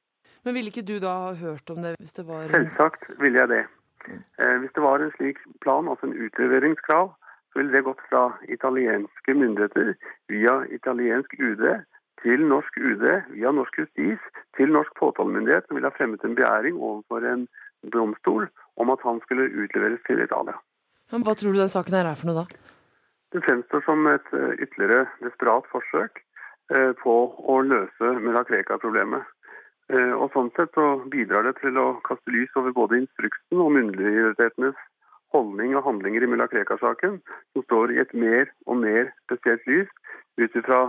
Men ville ikke du da hørt om det hvis det var Selvsagt ville jeg det. Eh, hvis det var en slik plan, altså en utleveringskrav, så ville det gått fra italienske myndigheter via italiensk UD til norsk UD, via norsk justis, til norsk påtalemyndighet, som ville ha fremmet en begjæring overfor en domstol om at han skulle utleveres til Italia. Men Hva tror du den saken her er for noe da? Det fremstår som et eh, ytterligere desperat forsøk eh, på å løse. Eh, og Sånn sett så bidrar det til å kaste lys over både instruksen og myndighetenes holdning og handlinger i mulla Krekar-saken, som står i et mer og mer spesielt lys ut fra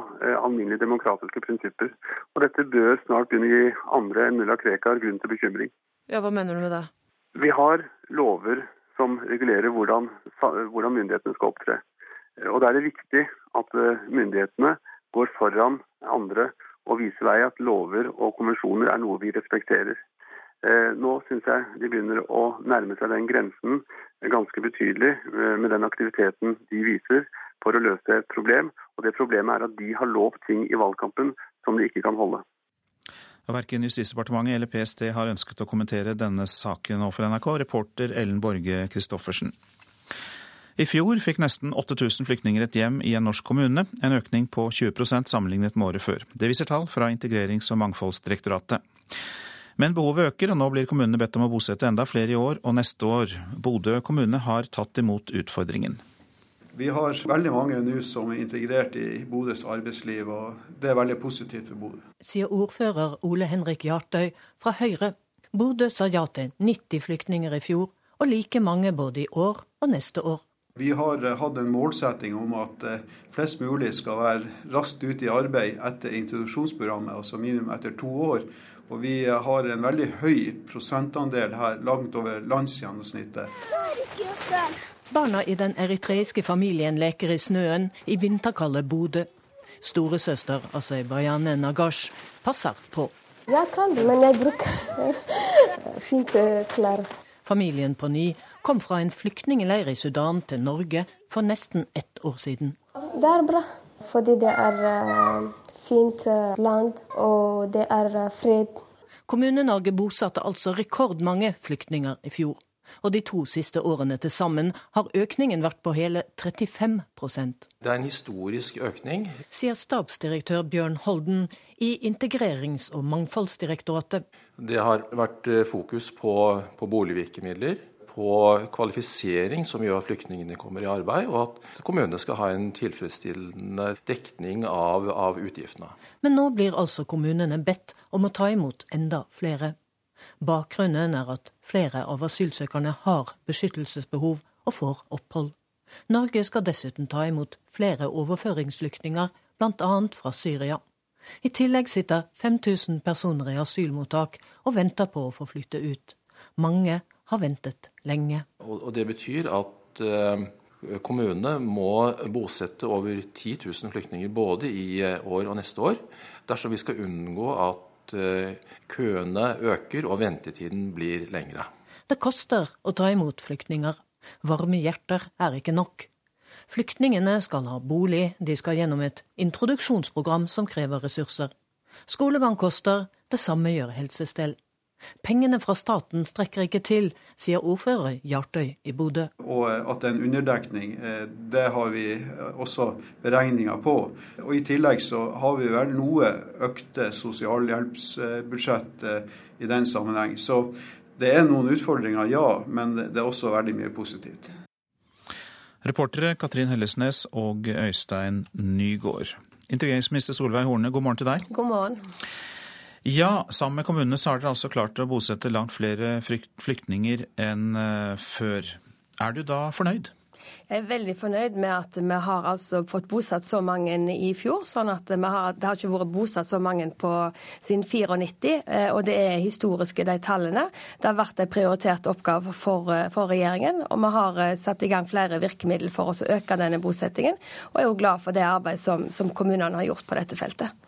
alminnelige demokratiske prinsipper. Og Dette bør snart begynne å gi andre enn mulla Krekar grunn til bekymring. Ja, Hva mener du med det? Vi har lover som regulerer hvordan, hvordan myndighetene skal opptre. Og Da er det viktig at eh, myndighetene går foran andre og viser vei at lover og konvensjoner er noe vi respekterer. Eh, nå syns jeg de begynner å nærme seg den grensen ganske betydelig eh, med den aktiviteten de viser for å løse et problem. Og det Problemet er at de har lovt ting i valgkampen som de ikke kan holde. Verken Justisdepartementet eller PST har ønsket å kommentere denne saken overfor NRK. Reporter Ellen Borge Christoffersen. I fjor fikk nesten 8000 flyktninger et hjem i en norsk kommune, en økning på 20% sammenlignet med året før. Det viser tall fra Integrerings- og mangfoldsdirektoratet. Men behovet øker, og nå blir kommunene bedt om å bosette enda flere i år og neste år. Bodø kommune har tatt imot utfordringen. Vi har veldig mange nå som er integrert i Bodøs arbeidsliv, og det er veldig positivt for Bodø. Sier ordfører Ole Henrik Jartøy fra Høyre. Bodø sa ja til 90 flyktninger i fjor, og like mange både i år og neste år. Vi har eh, hatt en målsetting om at eh, flest mulig skal være raskt ute i arbeid etter introduksjonsprogrammet, altså minimum etter to år. Og vi eh, har en veldig høy prosentandel her, langt over landsgjennomsnittet. Barna i den eritreiske familien leker i snøen i vinterkalde Bodø. Storesøster Aserbajane Nagash passer på. Jeg kan, men jeg bruker fint klær. Familien på ni kom fra en flyktningleir i Sudan til Norge for nesten ett år siden. Det er bra, fordi det er uh, fint uh, land, og det er uh, fred. Kommune-Norge bosatte altså rekordmange flyktninger i fjor og de to siste årene til sammen har økningen vært på hele 35% Det er en historisk økning. Sier stabsdirektør Bjørn Holden i Integrerings- og mangfoldsdirektoratet. Det har vært eh, fokus på, på boligvirkemidler på kvalifisering som gjør at flyktningene kommer i arbeid, og at kommunene skal ha en tilfredsstillende dekning av, av utgiftene. Men nå blir altså kommunene bedt om å ta imot enda flere. Bakgrunnen er at flere av asylsøkerne har beskyttelsesbehov og får opphold. Norge skal dessuten ta imot flere overføringsflyktninger, bl.a. fra Syria. I tillegg sitter 5000 personer i asylmottak og venter på å få flytte ut. Mange har ventet lenge. Og Det betyr at eh, kommunene må bosette over 10 000 flyktninger både i eh, år og neste år, dersom vi skal unngå at Eh, køene øker og ventetiden blir lengre. Det koster å ta imot flyktninger. Varme hjerter er ikke nok. Flyktningene skal ha bolig, de skal gjennom et introduksjonsprogram som krever ressurser. Skolegang koster, det samme gjør helsestell. Pengene fra staten strekker ikke til, sier ordfører Hjartøy i Bodø. Og at det er en underdekning, eh, det har vi eh, også beregninger på. Og I tillegg så har vi vel noe økte sosialhjelpsbudsjett eh, i den sammenheng. Så det er noen utfordringer, ja, men det er også veldig mye positivt. Reportere Katrin Hellesnes og Øystein Nygård. Integreringsminister Solveig Horne, god morgen til deg. God morgen. Ja, sammen med kommunene så har dere altså klart å bosette langt flere flyktninger enn eh, før. Er du da fornøyd? Jeg er veldig fornøyd med at vi har altså fått bosatt så mange i fjor. sånn at har, Det har ikke vært bosatt så mange på siden 94, eh, og det er historiske, de tallene. Det har vært en prioritert oppgave for, eh, for regjeringen, og vi har satt i gang flere virkemidler for å øke denne bosettingen. Og er jo glad for det arbeidet som, som kommunene har gjort på dette feltet.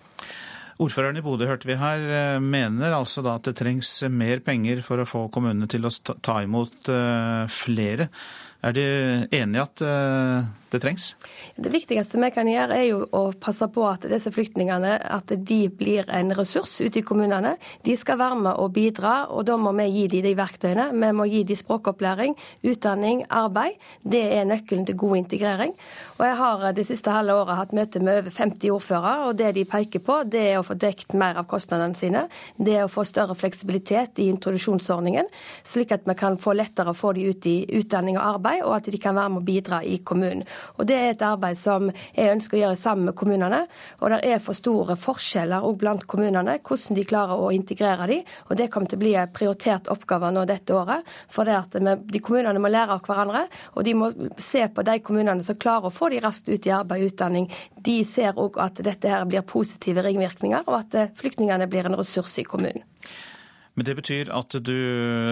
Ordføreren i Bodø hørte vi her, eh, mener altså da at det trengs mer penger for å få kommunene til å ta imot eh, flere. Er de enig i at eh, det trengs? Det viktigste vi kan gjøre, er jo å passe på at disse flyktningene at de blir en ressurs ute i kommunene. De skal være med og bidra, og da må vi gi dem de verktøyene. Vi må gi dem språkopplæring, utdanning, arbeid. Det er nøkkelen til god integrering. Og Jeg har det siste halve året hatt møte med over 50 ordførere, og det de peker på, det er å få dekt mer av kostnadene sine. Det er å få større fleksibilitet i introduksjonsordningen, slik at vi kan få lettere å få dem ut i utdanning og arbeid, og at de kan være med og bidra i kommunen. Og Det er et arbeid som jeg ønsker å gjøre sammen med kommunene. Og det er for store forskjeller blant kommunene hvordan de klarer å integrere dem. Og Det kommer til å bli en prioritert oppgave nå dette året. For det at de kommunene må lære av hverandre, og de må se på de kommunene som klarer å få de raskt ut i arbeid og utdanning. De ser òg at dette her blir positive ringvirkninger, og at eh, flyktningene blir en ressurs i kommunen. Men det betyr at du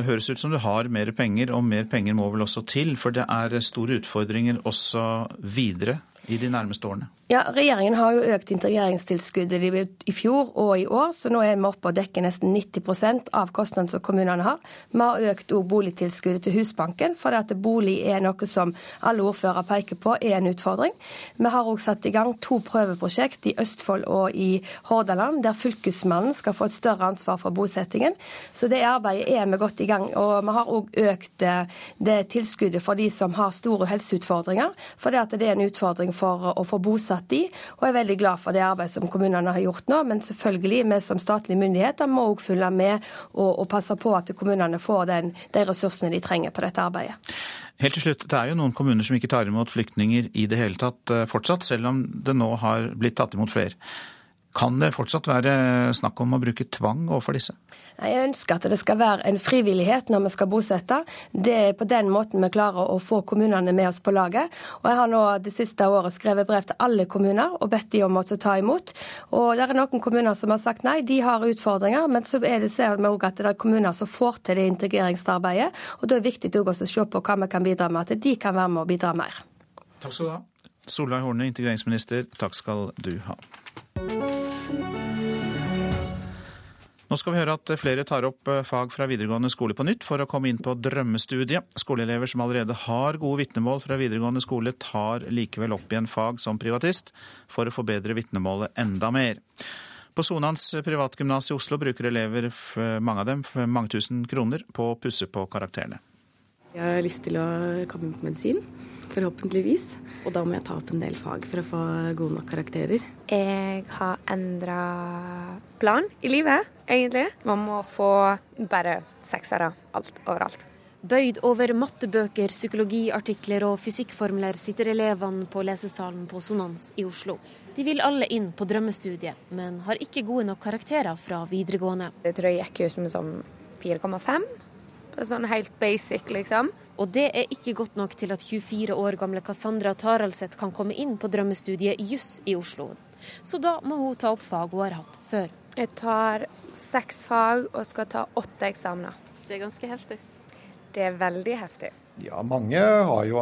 høres ut som du har mer penger, og mer penger må vel også til? For det er store utfordringer også videre i de nærmeste årene? Ja, Regjeringen har jo økt integreringstilskuddet i fjor og i år, så nå er vi oppe og dekker nesten 90% av kostnadene som kommunene har. Vi har økt også boligtilskuddet til Husbanken, for at bolig er noe som alle ordførere peker på er en utfordring. Vi har òg satt i gang to prøveprosjekt i Østfold og i Hordaland, der Fylkesmannen skal få et større ansvar for bosettingen. Så det arbeidet er vi godt i gang. Og vi har òg økt eh, det tilskuddet for de som har store helseutfordringer, for det, det er en utfordring for å få bosatt de, og er veldig glad for det arbeidet som kommunene har gjort nå. Men selvfølgelig, vi som statlige myndigheter må òg følge med og, og, passe på at kommunene får den, de ressursene de trenger på dette arbeidet. Helt til slutt, Det er jo noen kommuner som ikke tar imot flyktninger i det hele tatt eh, fortsatt, selv om det nå har blitt tatt imot flere. Kan det fortsatt være snakk om å bruke tvang overfor disse? Jeg ønsker at det skal være en frivillighet når vi skal bosette. Det er på den måten vi klarer å få kommunene med oss på laget. Og Jeg har nå det siste året skrevet brev til alle kommuner og bedt de om å ta imot. Og Det er noen kommuner som har sagt nei, de har utfordringer. Men så er det, ser vi også at det er kommuner som får til det integreringsarbeidet. Og Da er det viktig å se på hva vi kan bidra med, at de kan være med og bidra mer. Takk skal du ha. Solveig Horne, integreringsminister, takk skal du ha. Nå skal vi høre at flere tar opp eh, fag fra videregående skole på nytt for å komme inn på drømmestudiet. Skoleelever som allerede har gode vitnemål fra videregående skole, tar likevel opp igjen fag som privatist for å forbedre vitnemålet enda mer. På Sonans privatgymnas i Oslo bruker elever, mange av dem, mange tusen kroner på å pusse på karakterene. Jeg har lyst til å komme inn på medisin, forhåpentligvis. Og da må jeg ta opp en del fag for å få gode nok karakterer. Jeg har endra plan i livet, egentlig. Man må få bare seksere alt overalt. Bøyd over mattebøker, psykologiartikler og fysikkformler sitter elevene på lesesalen på Sonans i Oslo. De vil alle inn på drømmestudiet, men har ikke gode nok karakterer fra videregående. Jeg tror jeg gikk ut med sånn 4,5 Sånn helt basic, liksom. Og det er ikke godt nok til at 24 år gamle Cassandra Taraldseth kan komme inn på drømmestudiet juss i Oslo. Så da må hun ta opp fag hun har hatt før. Jeg tar seks fag og skal ta åtte eksamener. Det er ganske heftig. Det er veldig heftig. Ja, mange har jo,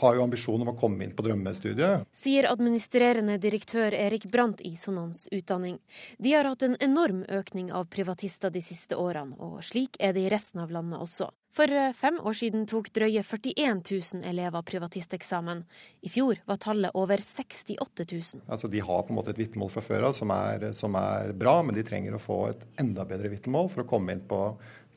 har jo ambisjon om å komme inn på drømmestudiet. Sier administrerende direktør Erik Brandt i Sonans utdanning. De har hatt en enorm økning av privatister de siste årene, og slik er det i resten av landet også. For eh, fem år siden tok drøye 41 000 elever privatisteksamen. I fjor var tallet over 68 000. Altså, de har på en måte et vitnemål fra før av som, som, er bra, men de trenger å få et enda bedre vitnemål for å komme inn på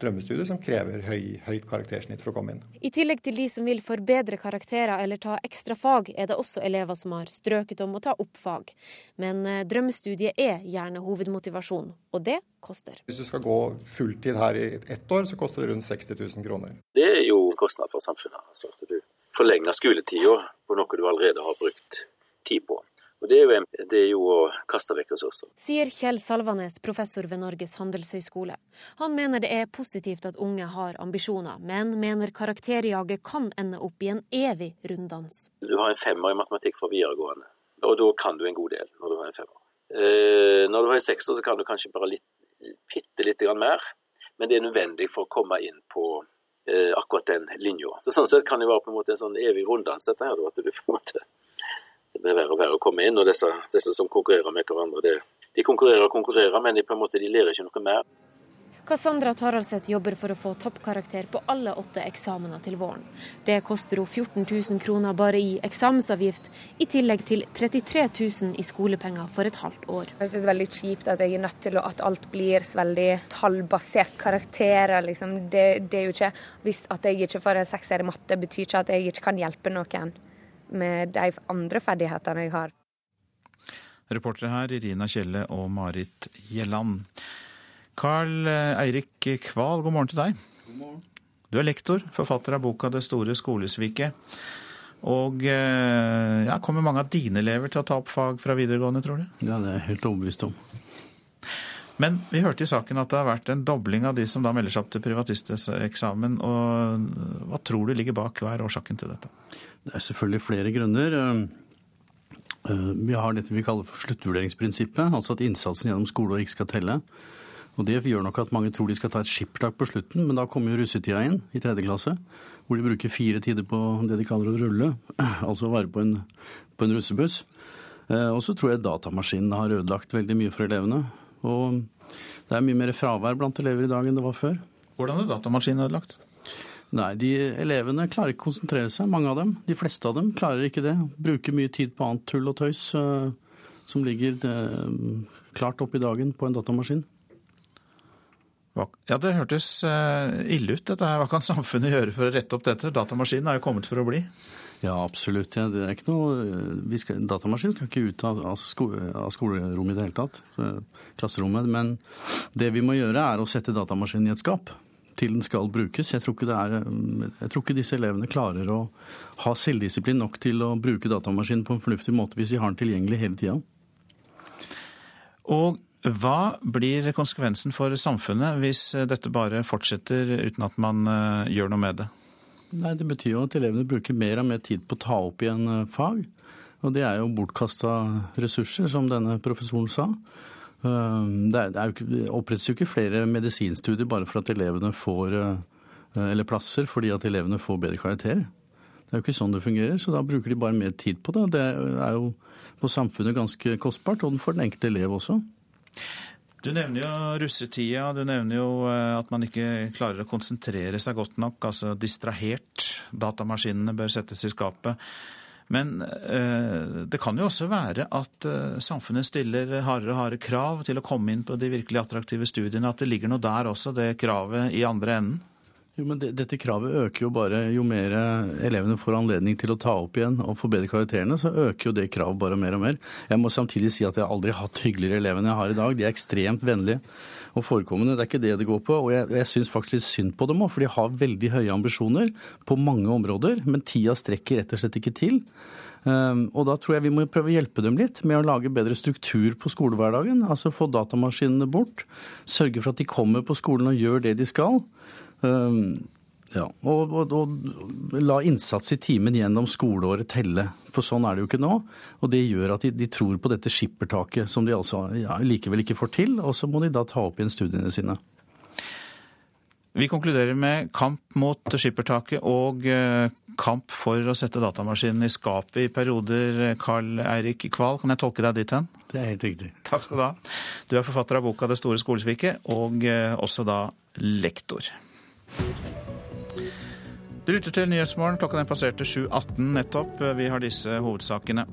drømmestudier som krever høy, høyt karaktersnitt for å komme inn. I tillegg til de som vil forbedre karakterer eller ta ekstra fag, er det også elever som har strøket om å ta opp fag. Men eh, drømmestudiet er gjerne hovedmotivasjon, og det koster. Hvis du skal gå fulltid her i ett år, så koster det rundt 60 000 kroner. Det er jo en kostnad for samfunnet. Altså at du forlenger skoletida på noe du allerede har brukt tid på. Og det er, jo, det er jo å kaste vekk ressurser. Sier Kjell Salvanes, professor ved Norges handelshøyskole. Han mener det er positivt at unge har ambisjoner, men mener karakterjaget kan ende opp i en evig runddans. Du har en femmer i matematikk fra videregående, og da kan du en god del når du har en femmer. Eh, når du har en sekser, så kan du kanskje bare litt, bitte lite grann mer, men det er nødvendig for å komme inn på eh, akkurat den linja. Så sånn sett kan det være på en måte en sånn evig runddans, dette her, at du på en måte det blir verre og verre å komme inn. Og disse, disse som konkurrerer med hverandre, det, de konkurrerer og konkurrerer, men de, på en måte, de lærer ikke noe mer. Cassandra Taraldseth jobber for å få toppkarakter på alle åtte eksamener til våren. Det koster henne 14 000 kroner bare i eksamensavgift, i tillegg til 33 000 i skolepenger for et halvt år. Jeg synes det er veldig kjipt at jeg er nødt til å, at alt blir veldig tallbasert. Karakterer, liksom. Det, det, er jo ikke Hvis at jeg ikke får en sekser i matte, betyr ikke at jeg ikke kan hjelpe noen med de andre ferdighetene jeg har. Reportere her Irina Kjelle og Marit Gjelland. Carl eh, Eirik Kval, god morgen til deg. God morgen. Du er lektor, forfatter av boka 'Det store skolesviket'. Og eh, ja, kommer mange av dine elever til å ta opp fag fra videregående, tror du? Ja, det er jeg helt overbevist om. Men vi hørte i saken at det har vært en dobling av de som da melder seg opp til privatisteksamen. og Hva tror du ligger bak? Hva er årsaken til dette? Det er selvfølgelig flere grunner. Eh, vi har dette vi kaller for sluttvurderingsprinsippet, altså at innsatsen gjennom skole og ikke skal telle. Og Det gjør nok at mange tror de skal ta et skippertak på slutten, men da kommer jo russetida inn i tredje klasse, hvor de bruker fire tider på det de kaller å rulle, altså å være på en, på en russebuss. Eh, og så tror jeg datamaskinen har ødelagt veldig mye for elevene. Og det er mye mer fravær blant elever i dag enn det var før. Hvordan er datamaskinen ødelagt? Nei, de elevene klarer ikke å konsentrere seg, mange av dem. De fleste av dem klarer ikke det. Bruker mye tid på annet tull og tøys uh, som ligger uh, klart opp i dagen på en datamaskin. Ja, Det hørtes eh, ille ut. dette her. Hva kan samfunnet gjøre for å rette opp dette? Datamaskinen er jo kommet for å bli. Ja, absolutt. Ja, det er ikke noe, eh, skal, datamaskinen skal ikke ut av, av, sko, av, skolerommet i det hele tatt. Eh, klasserommet. Men det vi må gjøre, er å sette datamaskinen i et skap til den skal brukes. Jeg tror, er, jeg tror, ikke disse elevene klarer å ha selvdisiplin nok til å bruke datamaskinen på en fornuftig måte hvis de har den tilgjengelig hele tida. Og hva blir konsekvensen for samfunnet hvis dette bare fortsetter uten at man eh, gjør noe med det? Nei, Det betyr jo at elevene bruker mer og mer tid på å ta opp igjen eh, fag. Og det er jo bortkasta ressurser, som denne professoren sa. Eh, det, er, det opprettes jo ikke flere medisinstudier bare for at elevene får eller plasser fordi at elevene får bedre karakterer. Det er jo ikke sånn det fungerer, så da bruker de bare mer tid på det. Det er jo på samfunnet ganske kostbart, og for den enkelte elev også. Du nevner jo russetida, du nevner jo eh, at man ikke klarer å konsentrere seg godt nok, altså distrahert. Datamaskinene bør settes i skapet. Men eh, det kan jo også være at eh, samfunnet stiller hardere og hardere krav til å komme inn på de virkelig attraktive studiene, at det ligger noe der også, det kravet i andre enden? Jo, men det, Dette kravet øker jo bare jo mer elevene får anledning til å ta opp igjen og forbedre karakterene, så øker jo det kravet bare mer og mer. Jeg må samtidig si at jeg aldri har hatt hyggeligere elever enn jeg har i dag. De er ekstremt vennlige og forekommende. Det er ikke det det går på. Og jeg, jeg syns faktisk litt synd på dem òg, for de har veldig høye ambisjoner på mange områder, men tida strekker rett og slett ikke til. Um, og da tror jeg vi må prøve å hjelpe dem litt med å lage bedre struktur på skolehverdagen. Altså få datamaskinene bort. Sørge for at de kommer på skolen og gjør det de skal. Ehm, ja, og, og, og, la innsats i timen gjennom skoleåret telle. For sånn er det jo ikke nå. Og det gjør at de, de tror på dette skippertaket som de altså ja, likevel ikke får til. Og så må de da ta opp igjen studiene sine. Vi konkluderer med kamp mot skippertaket og eh, kamp for å sette datamaskinen i skapet i perioder. Karl Eirik Kval, kan jeg tolke deg dit hen? Det er helt riktig. Takk skal du ha. Du er forfatter av boka 'Det store skolesviket', og eh, også da lektor. Du lytter til Nyhetsmorgen. Klokka den passerte 7.18 nettopp. Vi har disse hovedsakene.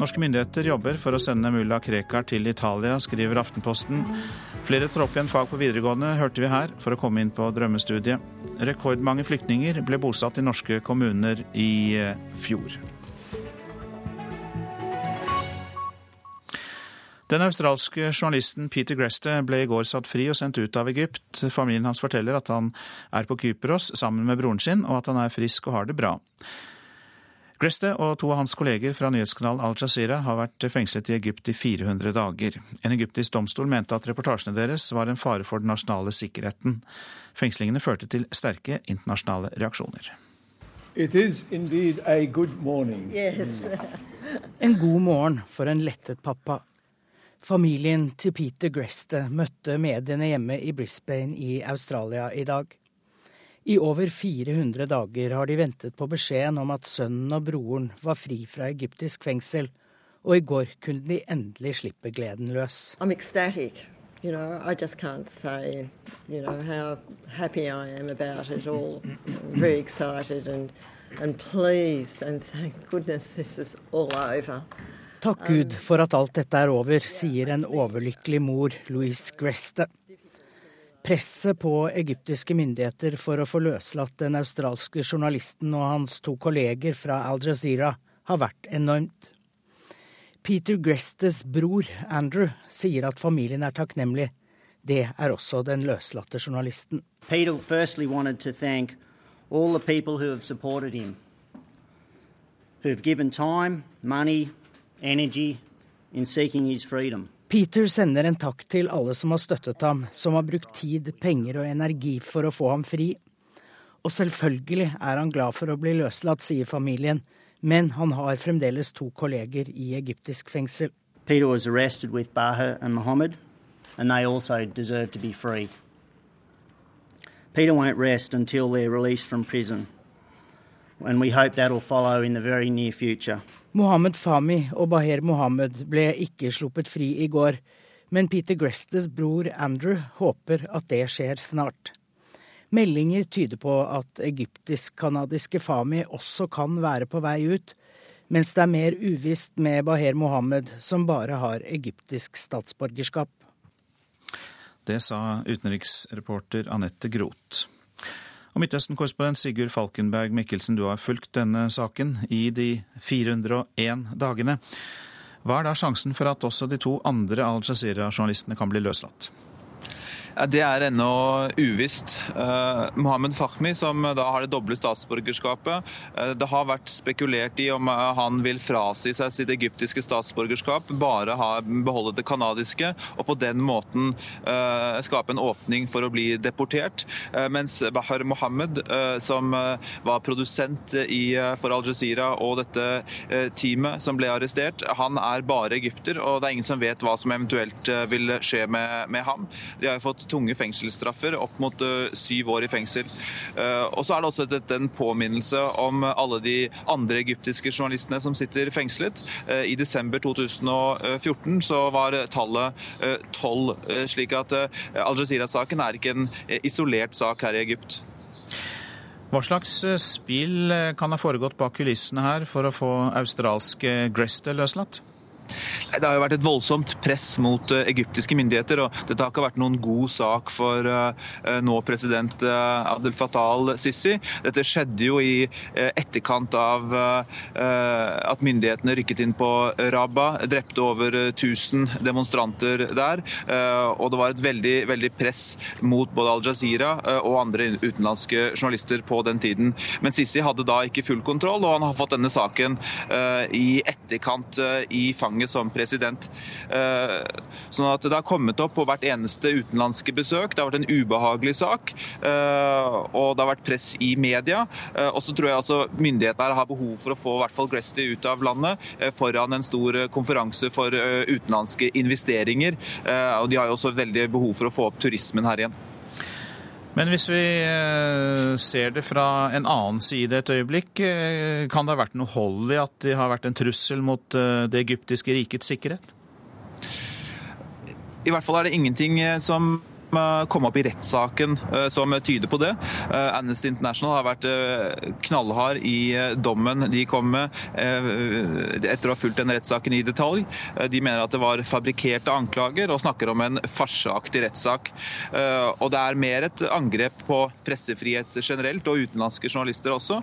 Norske myndigheter jobber for å sende mulla Krekar til Italia, skriver Aftenposten. Flere tar opp igjen fag på videregående, hørte vi her, for å komme inn på drømmestudiet. Rekordmange flyktninger ble bosatt i norske kommuner i eh, fjor. Den australske journalisten Peter Greste ble i går satt fri og sendt ut av Egypt. Familien hans forteller at han er på Kypros sammen med broren sin, og at han er frisk og har det bra. Greste og to av hans kolleger fra nyhetskanalen Al Jazeera har vært fengslet i Egypt i 400 dager. En egyptisk domstol mente at reportasjene deres var en fare for den nasjonale sikkerheten. Fengslingene førte til sterke internasjonale reaksjoner. Yes. en god morgen for en lettet pappa. Familien til Peter Greste møtte mediene hjemme i Brisbane i Australia i dag. I over 400 dager har de ventet på beskjeden om at sønnen og broren var fri fra egyptisk fengsel, og i går kunne de endelig slippe gleden løs. you know, I just can't say, you know, how happy I am about it all. I'm very excited and, and pleased, and thank goodness this is all over. Takk Gud for at alt dette er over, sier en overlykkelig mor, Louise Greste. Presset på egyptiske myndigheter for å få løslatt den australske journalisten og hans to kolleger fra Al Jazeera har vært enormt. Peter Grestes bror, Andrew, sier at familien er takknemlig. Det er også den løslatte journalisten. Peter firstly wanted to thank all the people who have supported him, who have given energy in seeking his freedom. Peter sender en takk til alle som har støttet ham, som har brukt tid, penger og energi for å få ham fri. Og selvfølgelig er han glad for å bli løslatt, sier familien, men han har fremdeles to kolleger i egyptisk fengsel. Peter was arrested with Baha and Mohammed, and they also deserve to be free. Peter won't rest until they're released from prison, and we hope that'll follow in the very near future. Mohammed Fahmy og Baher Mohammed ble ikke sluppet fri i går, men Peter Grestes bror Andrew håper at det skjer snart. Meldinger tyder på at egyptisk-canadiske Fahmy også kan være på vei ut, mens det er mer uvisst med Baher Mohammed, som bare har egyptisk statsborgerskap. Det sa utenriksreporter Anette Groth. Og Midtøsten-korrespondent Sigurd Falkenberg Mikkelsen, du har fulgt denne saken i de 401 dagene. Hva er da sjansen for at også de to andre Al Jazeera-journalistene kan bli løslatt? Det er ennå uvisst. Eh, Mohammed Fahmi, som da har det doble statsborgerskapet, eh, det har vært spekulert i om uh, han vil frasi seg sitt egyptiske statsborgerskap, bare ha, beholde det canadiske, og på den måten skape en åpning for å bli deportert. mens Bahar Mohammed, som var produsent i, for Al Jazeera og dette teamet som ble arrestert, han er bare egypter, og det er ingen som vet hva som eventuelt vil skje med, med ham. De har jo fått tunge fengselsstraffer, opp mot uh, syv år i fengsel. Uh, og så er det også en påminnelse om alle de andre egyptiske journalistene som sitter fengslet. Uh, I desember 2014 så var tallet tolv, slik at Al Jazeera-saken er ikke en isolert sak her i Egypt. Hva slags spill kan ha foregått bak kulissene her for å få australske Greste løslatt? Det har jo vært et voldsomt press mot uh, egyptiske myndigheter, og dette har ikke vært noen god sak for uh, nå president Abdel Fattah al-Sisi. Dette skjedde jo i etterkant av at myndighetene rykket inn på Rabba, drepte over 1000 demonstranter der, og det var et veldig, veldig press mot både Al Jazeera og andre utenlandske journalister på den tiden. Men Sisi hadde da ikke full kontroll, og han har fått denne saken i etterkant i fanget gange som president. Eh, sånn at det har kommet opp på hvert eneste utenlandske besøk. Det har vært en ubehagelig sak, eh, og det har vært press i media. Eh, og så tror jeg altså myndighetene har behov for å få i hvert fall Gresty ut av landet foran en stor konferanse for utenlandske investeringer. Og de har jo også veldig behov for å få opp turismen her igjen. Men hvis vi ser det fra en annen side et øyeblikk, kan det ha vært noe hold i at de har vært en trussel mot det egyptiske rikets sikkerhet? I hvert fall er det ingenting som kom opp i rettssaken eh, som tyder på det. Eh, Amnesty International har vært eh, knallhard i dommen de kom med etter å ha fulgt den rettssaken i detalj. De mener at det var fabrikkerte anklager og snakker om en farseaktig rettssak. Og det er mer et angrep på pressefrihet generelt, og utenlandske journalister også,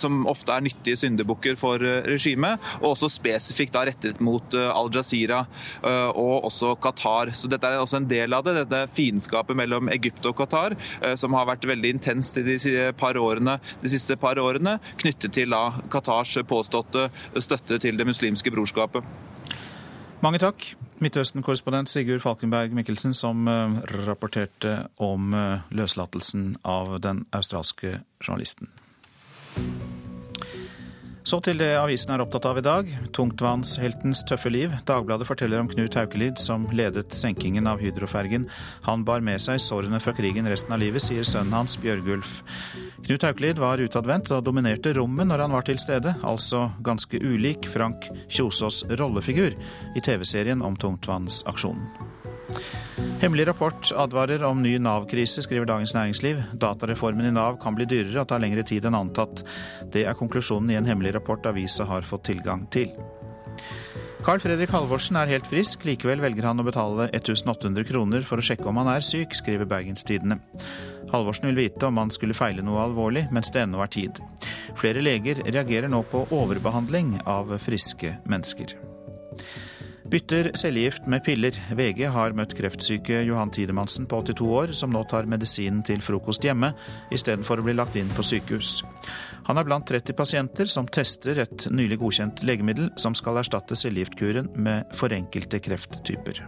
som ofte er nyttige syndebukker for regimet, og også spesifikt da rettet mot Al Jazeera og også Qatar. Så dette er også en del av det. dette fine fiendskapet mellom Egypt og Qatar, eh, som har vært veldig intenst de, årene, de siste par årene, knyttet til da Qatars påståtte støtte til det muslimske brorskapet. Mange takk, Midtøsten-korrespondent Sigurd Falkenberg Mikkelsen, som eh, rapporterte om eh, løslatelsen av den australske journalisten. Så til det avisen er opptatt av i dag. Tungtvannsheltens tøffe liv. Dagbladet forteller om Knut Haukelid, som ledet senkingen av Hydrofergen. Han bar med seg sårene fra krigen resten av livet, sier sønnen hans Bjørgulf. Knut Haukelid var utadvendt og dominerte rommet når han var til stede, altså ganske ulik Frank Kjosås rollefigur i TV-serien om tungtvannsaksjonen. Hemmelig rapport advarer om ny Nav-krise, skriver Dagens Næringsliv. Datareformen i Nav kan bli dyrere og ta lengre tid enn antatt. Det er konklusjonen i en hemmelig rapport avisa har fått tilgang til. Carl Fredrik Halvorsen er helt frisk, likevel velger han å betale 1800 kroner for å sjekke om han er syk, skriver Bergenstidene. Halvorsen vil vite om han skulle feile noe alvorlig, mens det ennå er tid. Flere leger reagerer nå på overbehandling av friske mennesker. Bytter cellegift med piller. VG har møtt kreftsyke Johan Tidemansen på 82 år, som nå tar medisinen til frokost hjemme, istedenfor å bli lagt inn på sykehus. Han er blant 30 pasienter som tester et nylig godkjent legemiddel som skal erstatte cellegiftkuren med for enkelte krefttyper.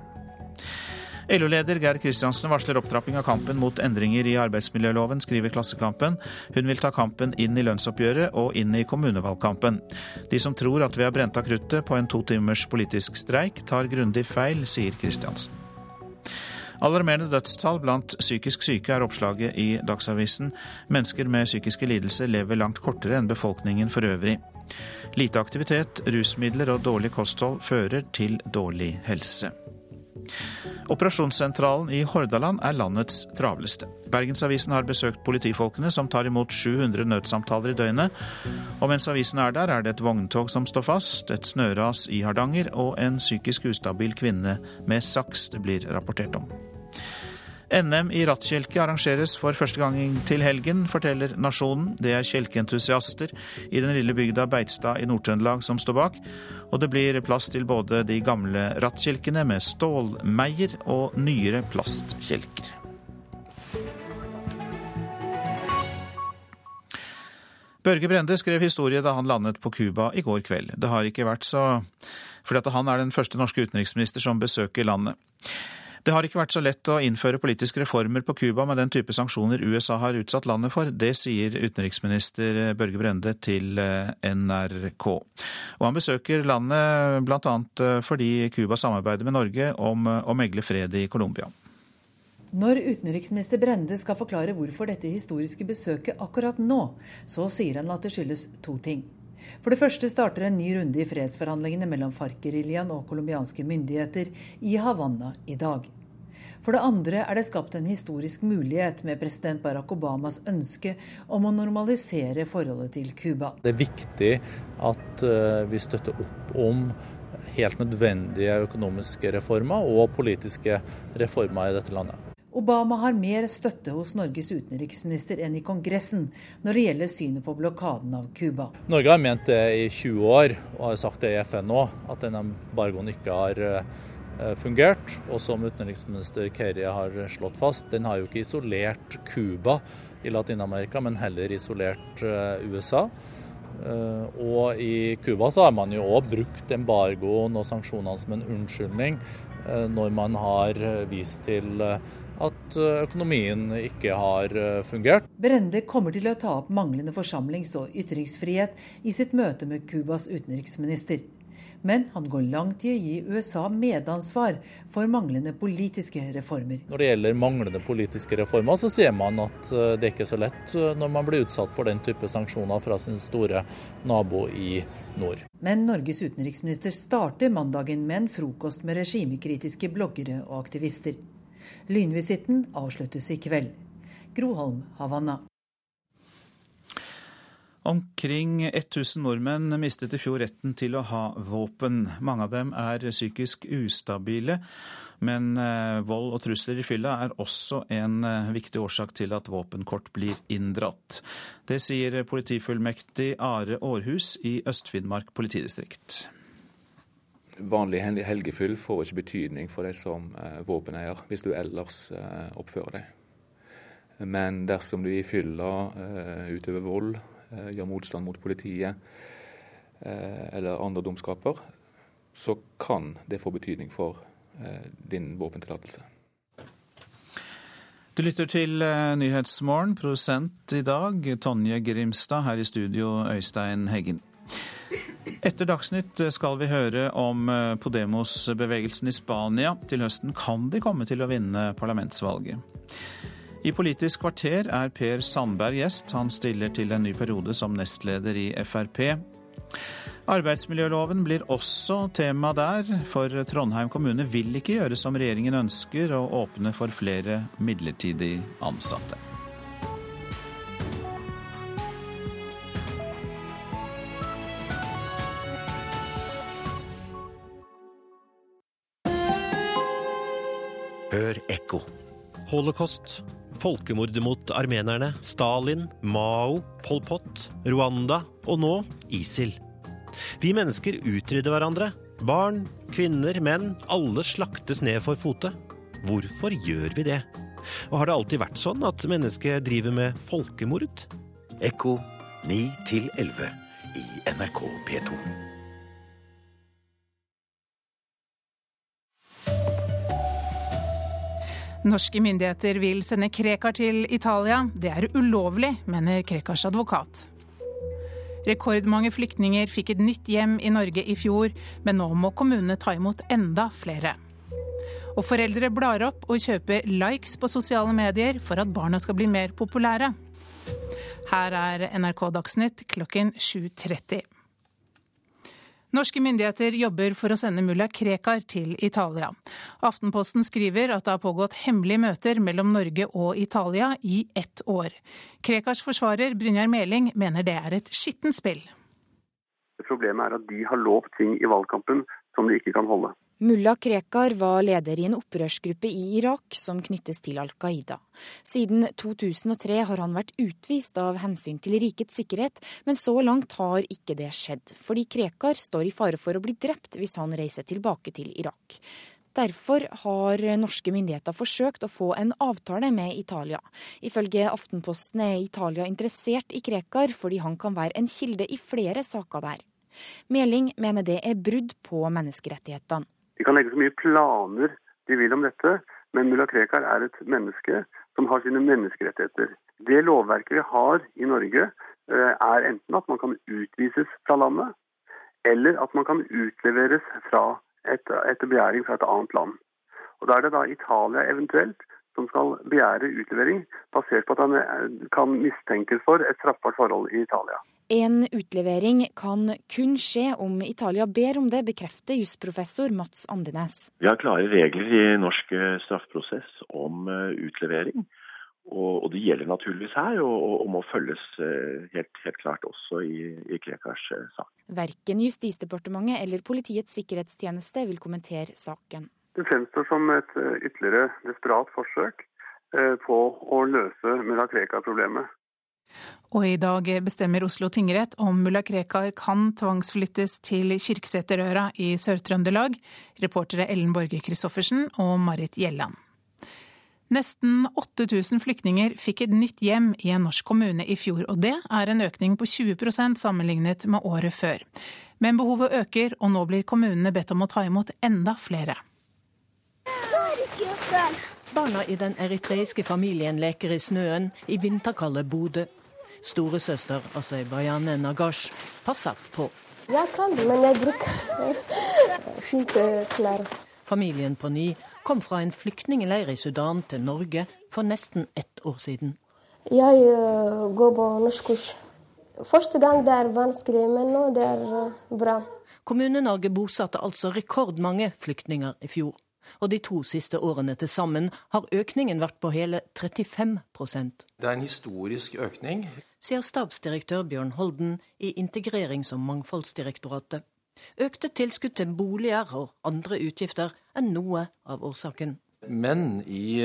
LO-leder Geir Kristiansen varsler opptrapping av kampen mot endringer i arbeidsmiljøloven, skriver Klassekampen. Hun vil ta kampen inn i lønnsoppgjøret og inn i kommunevalgkampen. De som tror at vi har brent av kruttet på en to timers politisk streik, tar grundig feil, sier Kristiansen. Alarmerende dødstall blant psykisk syke er oppslaget i Dagsavisen. Mennesker med psykiske lidelser lever langt kortere enn befolkningen for øvrig. Lite aktivitet, rusmidler og dårlig kosthold fører til dårlig helse. Operasjonssentralen i Hordaland er landets travleste. Bergensavisen har besøkt politifolkene som tar imot 700 nødsamtaler i døgnet. Og mens avisen er der, er det et vogntog som står fast, et snøras i Hardanger og en psykisk ustabil kvinne med saks det blir rapportert om. NM i rattkjelke arrangeres for første gang til helgen, forteller Nasjonen. Det er kjelkeentusiaster i den lille bygda Beitstad i Nord-Trøndelag som står bak. Og det blir plass til både de gamle rattkjelkene med stålmeier og nyere plastkjelker. Børge Brende skrev historie da han landet på Cuba i går kveld. Det har ikke vært så fordi at han er den første norske utenriksminister som besøker landet. Det har ikke vært så lett å innføre politiske reformer på Cuba med den type sanksjoner USA har utsatt landet for. Det sier utenriksminister Børge Brende til eh, NRK. Og han besøker landet bl.a. Eh, fordi Cuba samarbeider med Norge om eh, å megle fred i Colombia. Når utenriksminister Brende skal forklare hvorfor dette historiske besøket akkurat nå, så sier han at det skyldes to ting. For det første starter en ny runde i fredsforhandlingene mellom FARC-geriljaen og colombianske myndigheter i Havanna i dag. For det andre er det skapt en historisk mulighet med president Barack Obamas ønske om å normalisere forholdet til Cuba. Det er viktig at eh, vi støtter opp om helt nødvendige økonomiske reformer og politiske reformer i dette landet. Obama har mer støtte hos Norges utenriksminister enn i Kongressen når det gjelder synet på blokaden av Cuba. Norge har ment det i 20 år, og har sagt det i FN nå, at denne embargoen ikke har eh, fungert. Og som utenriksminister Kerry har slått fast, den har jo ikke isolert Cuba i Latin-Amerika, men heller isolert eh, USA. Uh, og i Cuba så har man jo òg brukt embargoen og sanksjonene som en unnskyldning når man har vist til uh, at eh, økonomien ikke har eh, fungert. Brende kommer til å ta opp manglende forsamlings- og ytringsfrihet i sitt møte med Cubas utenriksminister. Men han går langt i å gi USA medansvar for manglende politiske reformer. Når det gjelder manglende politiske reformer, så ser man at det det er ikke så lett når man blir utsatt for den type sanksjoner fra sin store nabo i nord. Men Norges utenriksminister starter mandagen med en frokost med regimekritiske bloggere og aktivister. Lynvisitten avsluttes i kveld. Groholm, Havanna. Omkring 1000 nordmenn mistet i fjor retten til å ha våpen. Mange av dem er psykisk ustabile, men eh, vold og trusler i fylla er også en eh, viktig årsak til at våpenkort blir inndratt. Det sier politifullmektig Are Aarhus i Øst-Finnmark politidistrikt vanlig helgefyll får ikke betydning for deg som eh, våpeneier, hvis du ellers eh, oppfører deg. Men dersom du i fylla eh, utøver vold, eh, gjør motstand mot politiet eh, eller andre dumskaper, så kan det få betydning for eh, din våpentillatelse. Du lytter til Nyhetsmorgen, produsent i dag Tonje Grimstad, her i studio Øystein Heggen. Etter Dagsnytt skal vi høre om eh, Podemos-bevegelsen i Spania. Til høsten kan de komme til å vinne parlamentsvalget. I Politisk kvarter er Per Sandberg gjest. Han stiller til en ny periode som nestleder i Frp. Arbeidsmiljøloven blir også tema der, for Trondheim kommune vil ikke gjøre som regjeringen ønsker, og åpne for flere midlertidig ansatte. Holocaust. Folkemordet mot armenerne. Stalin. Mao. Pol Pot. Rwanda. Og nå ISIL. Vi mennesker utrydder hverandre. Barn, kvinner, menn. Alle slaktes ned for fote. Hvorfor gjør vi det? Og har det alltid vært sånn at mennesket driver med folkemord? Ekko 9 11 i NRK P2. Norske myndigheter vil sende Krekar til Italia. Det er ulovlig, mener Krekars advokat. Rekordmange flyktninger fikk et nytt hjem i Norge i fjor, men nå må kommunene ta imot enda flere. Og foreldre blar opp og kjøper likes på sosiale medier for at barna skal bli mer populære. Her er NRK Dagsnytt klokken 7.30. Norske myndigheter jobber for å sende mulla Krekar til Italia. Aftenposten skriver at det har pågått hemmelige møter mellom Norge og Italia i ett år. Krekars forsvarer Brynjar Meling mener det er et skittent spill. Problemet er at de har lovt ting i valgkampen som de ikke kan holde. Mulla Krekar var leder i en opprørsgruppe i Irak som knyttes til Al Qaida. Siden 2003 har han vært utvist av hensyn til rikets sikkerhet, men så langt har ikke det skjedd, fordi Krekar står i fare for å bli drept hvis han reiser tilbake til Irak. Derfor har norske myndigheter forsøkt å få en avtale med Italia. Ifølge Aftenposten er Italia interessert i Krekar fordi han kan være en kilde i flere saker der. Meling mener det er brudd på menneskerettighetene. De kan legge så mye planer de vil om dette, men mulla Krekar er et menneske som har sine menneskerettigheter. Det lovverket vi har i Norge, eh, er enten at man kan utvises fra landet, eller at man kan utleveres et, etter begjæring fra et annet land. Og Da er det da Italia eventuelt som skal begjære utlevering, basert på at han eh, kan mistenkes for et straffbart forhold i Italia. En utlevering kan kun skje om Italia ber om det, bekrefter jusprofessor Mats Andenes. Vi har klare regler i norsk straffprosess straffeprosess om eh, utlevering. Og, det gjelder naturligvis her, og, og må følges eh, helt, helt, klart også i, i Krekars sak. Verken Justisdepartementet eller Politiets sikkerhetstjeneste vil kommentere saken. Det fremstår som et ytterligere desperat forsøk på å løse mulla Krekar-problemet. Og i dag bestemmer Oslo tingrett om mulla Krekar kan tvangsflyttes til kirkseterøra i Sør-Trøndelag. Reportere Ellen Borge Christoffersen og Marit Gjelland. Nesten 8000 flyktninger fikk et nytt hjem i en norsk kommune i fjor, og det er en økning på 20% sammenlignet med året før. Men behovet øker, og nå blir kommunene bedt om å ta imot enda flere. Barna i den eritreiske familien leker i snøen i vinterkalde Bodø. Storesøster Asebayane Nagash passer på. Jeg kan, men jeg bruker fint klær. Familien på ni kom fra en flyktningleir i Sudan til Norge for nesten ett år siden. Jeg uh, går på norskkurs. Første gang det er vanskelig, men nå det er uh, bra. Kommune-Norge bosatte altså rekordmange flyktninger i fjor. Og de to siste årene til sammen har økningen vært på hele 35% Det er en historisk økning sier stabsdirektør Bjørn Holden i Integrerings- og mangfoldsdirektoratet. Økte tilskudd til boliger og andre utgifter er noe av årsaken. Men i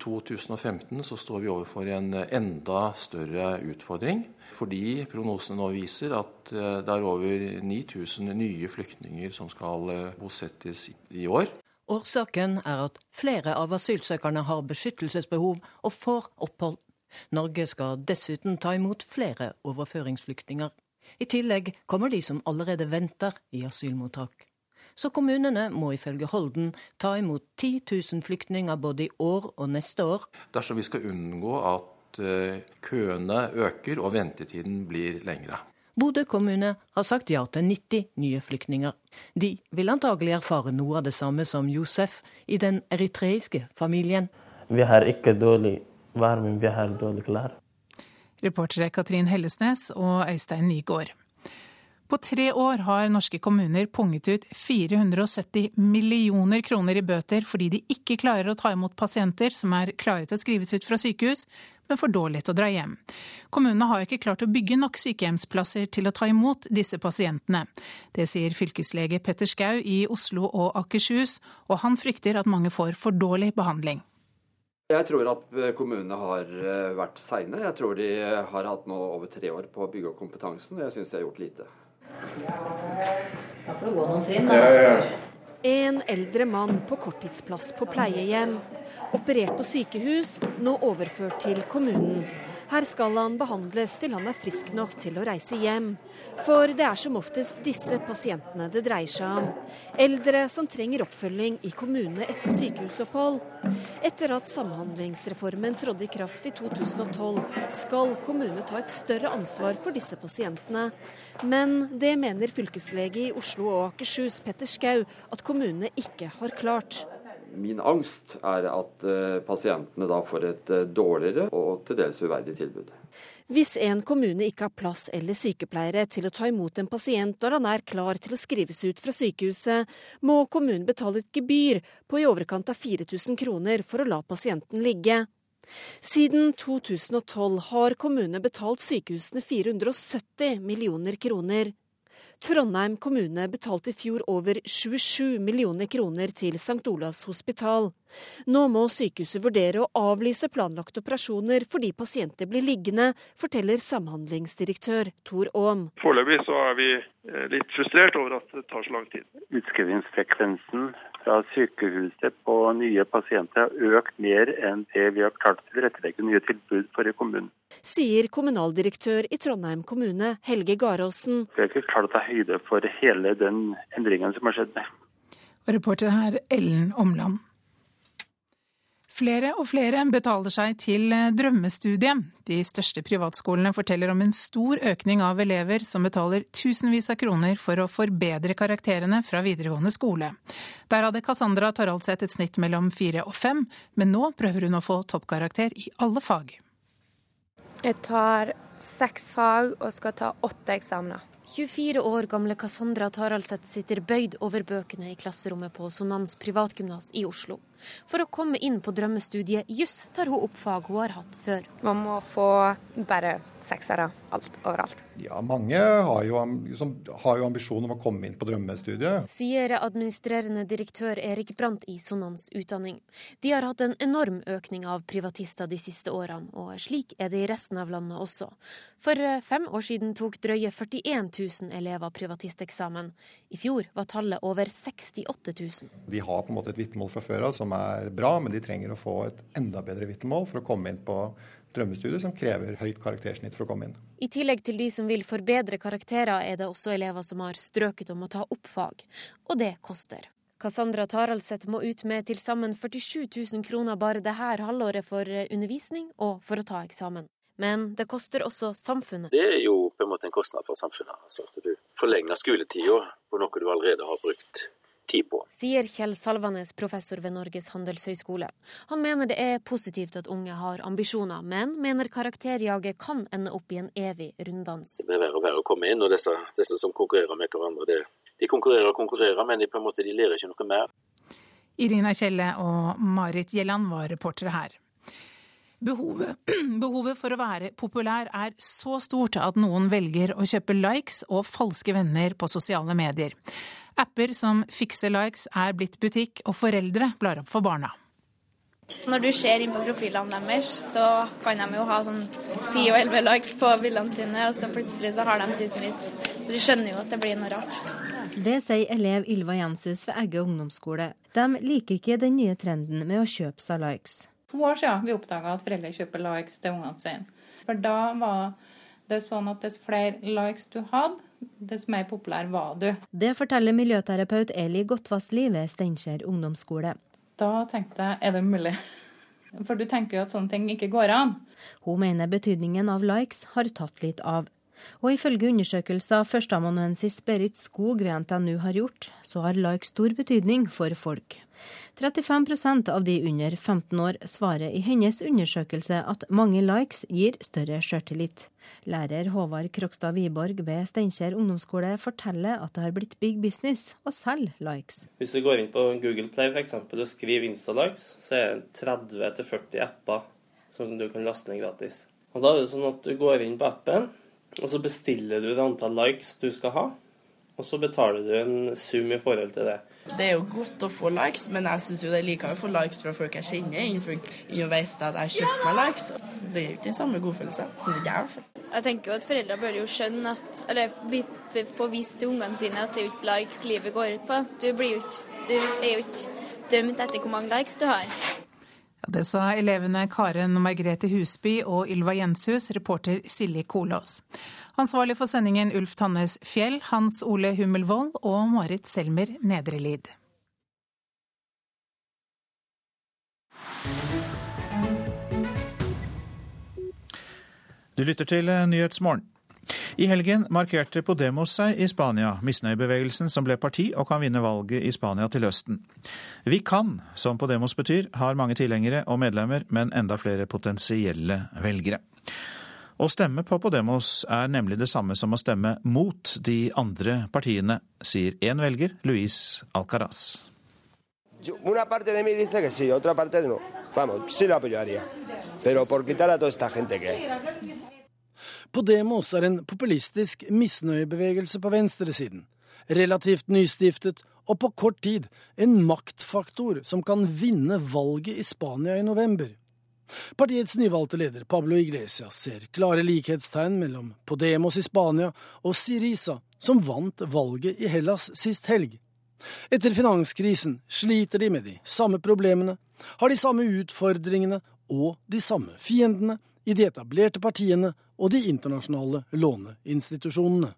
2015 så står vi overfor en enda større utfordring. Fordi prognosene nå viser at eh, det er over 9000 nye flyktninger som skal eh, bosettes i år. Årsaken er at flere av asylsøkerne har beskyttelsesbehov og får opphold. Norge skal dessuten ta imot flere overføringsflyktninger. I tillegg kommer de som allerede venter i asylmottak. Så kommunene må ifølge Holden ta imot 10 000 flyktninger både i år og neste år. Dersom vi skal unngå at eh, køene øker og ventetiden blir lengre. Bodø kommune har sagt ja til 90 nye flyktninger. De vil antagelig erfare noe av det samme som Josef i den eritreiske familien. Vi har ikke dårlig men vi har dårlig klær. Reportere Katrin Hellesnes og Øystein Nygaard. På tre år har norske kommuner punget ut 470 millioner kroner i bøter fordi de ikke klarer å ta imot pasienter som er klare til å skrives ut fra sykehus, men for dårlig til å dra hjem. Kommunene har ikke klart å bygge nok sykehjemsplasser til å ta imot disse pasientene. Det sier fylkeslege Petter Skau i Oslo og Akershus, og han frykter at mange får for dårlig behandling. Jeg tror at kommunene har eh, vært seine. Jeg tror de har hatt nå over tre år på å bygge opp kompetansen, og jeg syns de har gjort lite. Da får du gå noen trinn. Da. En eldre mann på korttidsplass på pleiehjem. Operert på sykehus, nå overført til kommunen. Her skal han behandles til han er frisk nok til å reise hjem. For det er som oftest disse pasientene det dreier seg om. Eldre som trenger oppfølging i kommunene etter sykehusopphold. Etter at Samhandlingsreformen trådte i kraft i 2012, skal kommunene ta et større ansvar for disse pasientene. Men det mener fylkeslege i Oslo og Akershus, Petter Skau, at kommunene ikke har klart. Min angst er at uh, pasientene da får et uh, dårligere og til dels uverdig tilbud. Hvis en kommune ikke har plass eller sykepleiere til å ta imot en pasient når han er klar til å skrives ut fra sykehuset, må kommunen betale et gebyr på i overkant av 4000 kroner for å la pasienten ligge. Siden 2012 har kommunene betalt sykehusene 470 millioner kroner. Trondheim kommune betalte i fjor over 27 millioner kroner til St. Olavs hospital. Nå må sykehuset vurdere å avlyse planlagte operasjoner fordi pasienter blir liggende, forteller samhandlingsdirektør Tor Aam. Foreløpig så er vi eh, litt frustrert over at det tar så lang tid. Utskrivingsfrekvensen fra sykehuset på nye pasienter har økt mer enn det vi har klart å tilrettelegge nye tilbud for i kommunen. Sier kommunaldirektør i Trondheim kommune, Helge Garåsen. Vi har ikke klart å ta høyde for hele den endringen som har skjedd. Og reporter her, Ellen Omland. Flere og flere betaler seg til drømmestudiet. De største privatskolene forteller om en stor økning av elever som betaler tusenvis av kroner for å forbedre karakterene fra videregående skole. Der hadde Cassandra Taraldseth et snitt mellom fire og fem, men nå prøver hun å få toppkarakter i alle fag. Jeg tar seks fag og skal ta åtte eksamener. 24 år gamle Cassandra Taraldseth sitter bøyd over bøkene i klasserommet på Sonans privatgymnas i Oslo. For å komme inn på drømmestudiet juss tar hun opp fag hun har hatt før. Man må få bare seksere alt overalt. Ja, mange har jo, har jo ambisjon om å komme inn på drømmestudiet. Sier administrerende direktør Erik Brandt i Sonans utdanning. De har hatt en enorm økning av privatister de siste årene, og slik er det i resten av landet også. For fem år siden tok drøye 41 000 elever privatisteksamen. I fjor var tallet over 68 000. Vi har på en måte et vitnemål fra før av som er bra, men de trenger å få et enda bedre vitnemål for å komme inn på drømmestudiet som krever høyt karaktersnitt for å komme inn. I tillegg til de som vil forbedre karakterer, er det også elever som har strøket om å ta opp fag. Og det koster. Cassandra Taraldseth må ut med til sammen 47 000 kroner bare det her halvåret for undervisning og for å ta eksamen. Men det koster også samfunnet. Det er jo på en måte en kostnad for samfunnet. Altså at du forlenger skoletida på noe du allerede har brukt tid på. Sier Kjell Salvanes, professor ved Norges handelshøyskole. Han mener det er positivt at unge har ambisjoner, men mener karakterjaget kan ende opp i en evig runddans. Det blir verre og verre å komme inn, og disse, disse som konkurrerer med hverandre, det, de konkurrerer og konkurrerer, men de, på en måte, de lærer ikke noe mer. Irina Kjelle og Marit Gjelland var reportere her. Behovet, behovet, for å være populær er så stort at noen velger å kjøpe likes og falske venner på sosiale medier. Apper som fikser likes er blitt butikk, og foreldre blar opp for barna. Når du ser inn på profilene deres, så kan de jo ha sånn 10 og 11 likes på bildene sine, og så plutselig så har de tusenvis. Så du skjønner jo at det blir noe rart. Det sier elev Ylva Jenshus ved Egge ungdomsskole. De liker ikke den nye trenden med å kjøpe seg likes. To år siden vi oppdaga at foreldre kjøper likes til ungene sine. For da var det er sånn at dess flere likes du hadde, dess mer populær var du. Det forteller miljøterapeut Eli Godtvassli ved Steinkjer ungdomsskole. Da tenkte jeg er det mulig? For du tenker jo at sånne ting ikke går an. Hun mener betydningen av likes har tatt litt av. Og ifølge undersøkelser førsteamanuensis Berit Skog ved NTNU har gjort, så har like stor betydning for folk. 35% av de under 15 år svarer i hennes undersøkelse at mange likes gir større sjøltillit. Lærer Håvard Krokstad Wiborg ved Steinkjer ungdomsskole forteller at det har blitt big business å selge likes. Hvis du går inn på Google Play eksempel, og skriver Insta-likes, så er det 30-40 apper som du kan laste ned gratis. Og Da er det sånn at du går inn på appen, og så bestiller du det antall likes du skal ha. Og så betaler du en sum i forhold til det. Det er jo godt å få likes, men jeg syns det er likere å få likes fra folk jeg kjenner, enn folk å vite at jeg kjøpte meg likes. Det er jo ikke den samme godfølelsen. Syns ikke jeg, i hvert fall. Jeg tenker jo at foreldre bør jo skjønne at Eller vi få vist til ungene sine at det er jo ikke likes livet går ut på. Du, blir jo ikke, du er jo ikke dømt etter hvor mange likes du har. Det sa elevene Karen Margrethe Husby og Ylva Jenshus, reporter Silje Kolås. Ansvarlig for sendingen Ulf Tannes Fjell, Hans Ole Hummelvold og Marit Selmer Nedrelid. Du lytter til Nyhetsmorgen. I helgen markerte Podemos seg i Spania, misnøyebevegelsen som ble parti og kan vinne valget i Spania til høsten. Vi kan, som Podemos betyr, har mange tilhengere og medlemmer, men enda flere potensielle velgere. Å stemme på Podemos er nemlig det samme som å stemme mot de andre partiene, sier én velger, Luis Alcaraz. Vamos, sí lo apoyaría. Pero por quitar a toda esta gente que hay. Podemos er en populistisk misnøyebevegelse på venstresiden. Relativt nystiftet og på kort tid en maktfaktor som kan vinne valget i Spania i november. Partiets nyvalgte leder Pablo Iglesias ser klare likhetstegn mellom Podemos i Spania og Sirisa, som vant valget i Hellas sist helg. Etter finanskrisen sliter de med de samme problemene, har de samme utfordringene og de samme fiendene i de etablerte partiene og de internasjonale låneinstitusjonene.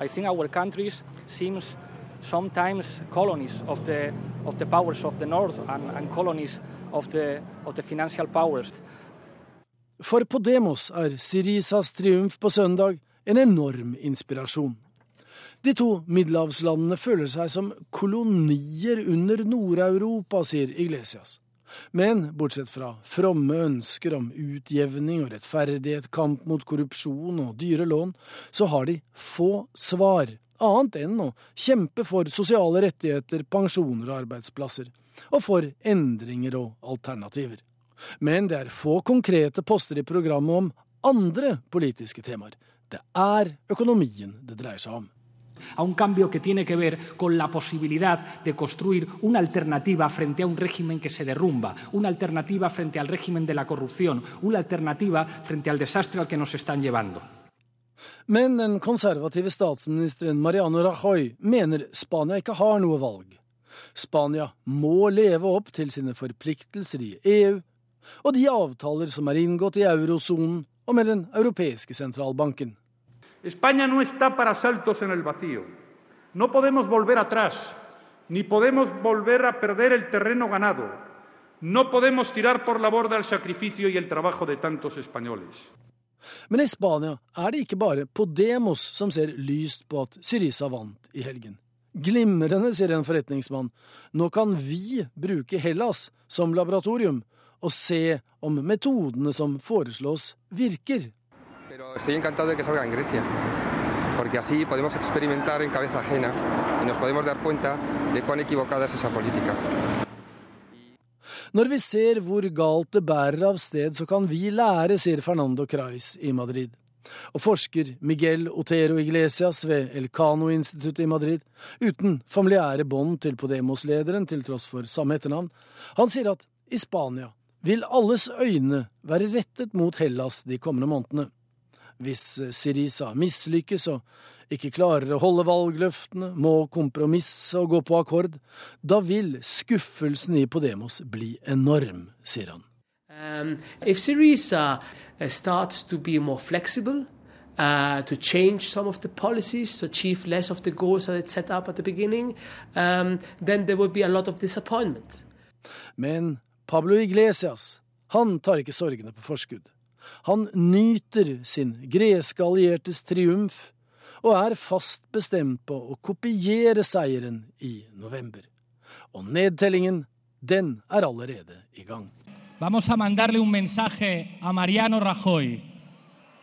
I think our countries seems sometimes colonies of the, of the powers of the north and, and colonies of the, of the financial powers. For Podemos er Sirisas triumf på søndag en enorm inspirasjon. De to middelhavslandene føler seg som kolonier under Nord-Europa, sier Iglesias. Men bortsett fra fromme ønsker om utjevning og rettferdighet, kamp mot korrupsjon og dyre lån, så har de få svar, annet enn å kjempe for sosiale rettigheter, pensjoner og arbeidsplasser og for endringer og alternativer. Men det er få konkrete poster i programmet om andre politiske temaer. Det er økonomien det dreier seg om. A un cambio que tiene que ver con la posibilidad de construir una alternativa frente a un régimen que se derrumba, una alternativa frente al régimen de la corrupción, una alternativa frente al desastre al que nos están llevando. Men den konservative statsministeren Mariano Rajoy mener Spania ikke har noe valg. Spania må leve opp til sine forpliktelser i EU og de avtaler som er inngått i eurosonen og med Den europeiske sentralbanken. España no está para saltos en el vacío. No podemos volver atrás, ni podemos volver a perder el terreno ganado. No podemos tirar por la borda el sacrificio y el trabajo de tantos españoles. Men i Spania er det ikke bare Podemos som ser lyst på at Syriza vant i helgen. Glimrende, sier en forretningsmann. Nå kan vi bruke Hellas som laboratorium og se om metodene som foreslås, virker. Pero estoy encantado de que salga en Grecia, porque así podemos experimentar en cabeza ajena y nos podemos dar cuenta de cuán equivocada es esa política. Når vi ser hvor galt det bærer av sted, så kan vi lære, sier Fernando Crais i Madrid. Og forsker Miguel Otero Iglesias ved Elcano-instituttet i Madrid, uten familiære bånd til Podemos-lederen til tross for samme etternavn, han sier at i Spania vil alles øyne være rettet mot Hellas de kommende månedene. Hvis Sirisa mislykkes og ikke klarer å holde valgløftene, må kompromisse og gå på akkord, da vil skuffelsen i Podemos bli enorm, sier han. Um, if Syriza uh, starts to be more flexible, uh, to change some of the policies to achieve less of the goals that it set up at the beginning, um, then there will be a lot of disappointment. Men Pablo Iglesias, han tar ikke sorgene på forskudd. Han nyter sin greske alliertes triumf og er fast bestemt på å kopiere seieren i november. Og nedtellingen, den er allerede i gang. Vamos a mandarle un mensaje a Mariano Rajoy.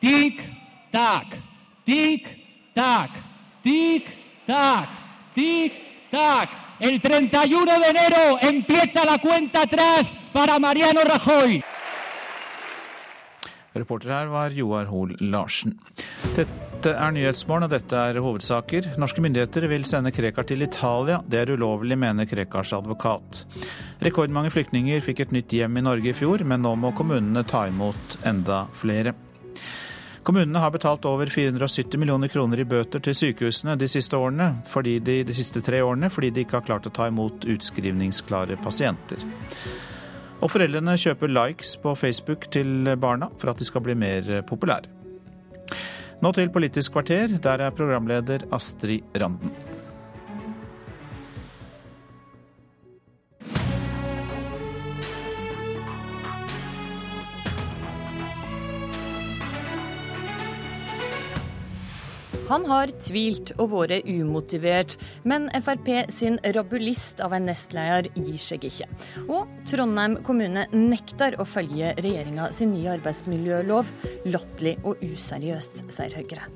Tic-tac, tic-tac, tic-tac, tic-tac. El 31 de enero empieza la cuenta atrás para Mariano Rajoy. Reporter her var Joar Hoel Larsen. Dette er Nyhetsmorgen, og dette er hovedsaker. Norske myndigheter vil sende Krekar til Italia. Det er ulovlig, mener Krekars advokat. Rekordmange flyktninger fikk et nytt hjem i Norge i fjor, men nå må kommunene ta imot enda flere. Kommunene har betalt over 470 millioner kroner i bøter til sykehusene de siste, årene, de, de siste tre årene fordi de ikke har klart å ta imot utskrivningsklare pasienter. Og foreldrene kjøper likes på Facebook til barna for at de skal bli mer populære. Nå til Politisk kvarter. Der er programleder Astrid Randen. Han har tvilt og vært umotivert, men Frp sin rabulist av en nestleder gir seg ikke. Og Trondheim kommune nekter å følge regjeringa sin nye arbeidsmiljølov. Latterlig og useriøst, sier Høyre.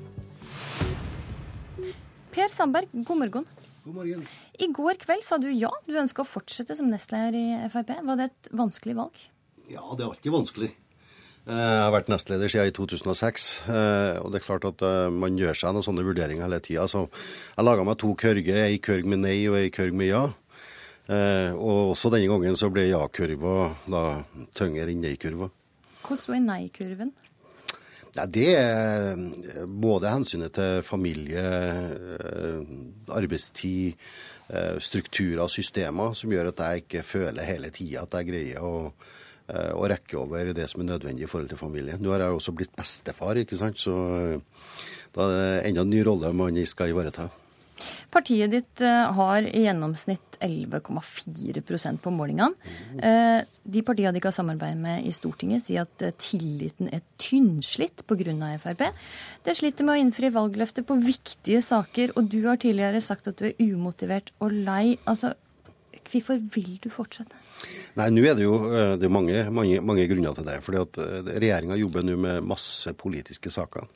Per Sandberg, god morgen. God morgen. I går kveld sa du ja, du ønska å fortsette som nestleder i Frp. Var det et vanskelig valg? Ja, det er alltid vanskelig. Eh, jeg har vært nestleder siden i 2006, eh, og det er klart at eh, man gjør seg noen sånne vurderinger hele tida. Så jeg laga meg to kørger, ei kørg med nei og ei kørg med ja. Og også denne gangen så ble ja-kurva da tyngre enn nei-kurva. Hvordan er nei-kurven? Nei, det er både hensynet til familie, arbeidstid, strukturer og systemer som gjør at jeg ikke føler hele tida at jeg greier å og eh, rekke over det som er nødvendig i forhold til familien. Nå har jeg også blitt bestefar, ikke sant? så eh, da er det enda en ny rolle man skal ivareta. Partiet ditt eh, har i gjennomsnitt 11,4% på målingene. De partiene de ikke har samarbeid med i Stortinget, sier at tilliten er tynnslitt pga. Frp. Det sliter med å innfri valgløfter på viktige saker, og du har tidligere sagt at du er umotivert og lei. Altså, Hvorfor vil du fortsette? Nei, nå er Det jo eh, det er mange, mange, mange, grunner til det. fordi at eh, Regjeringa jobber nå med masse politiske saker.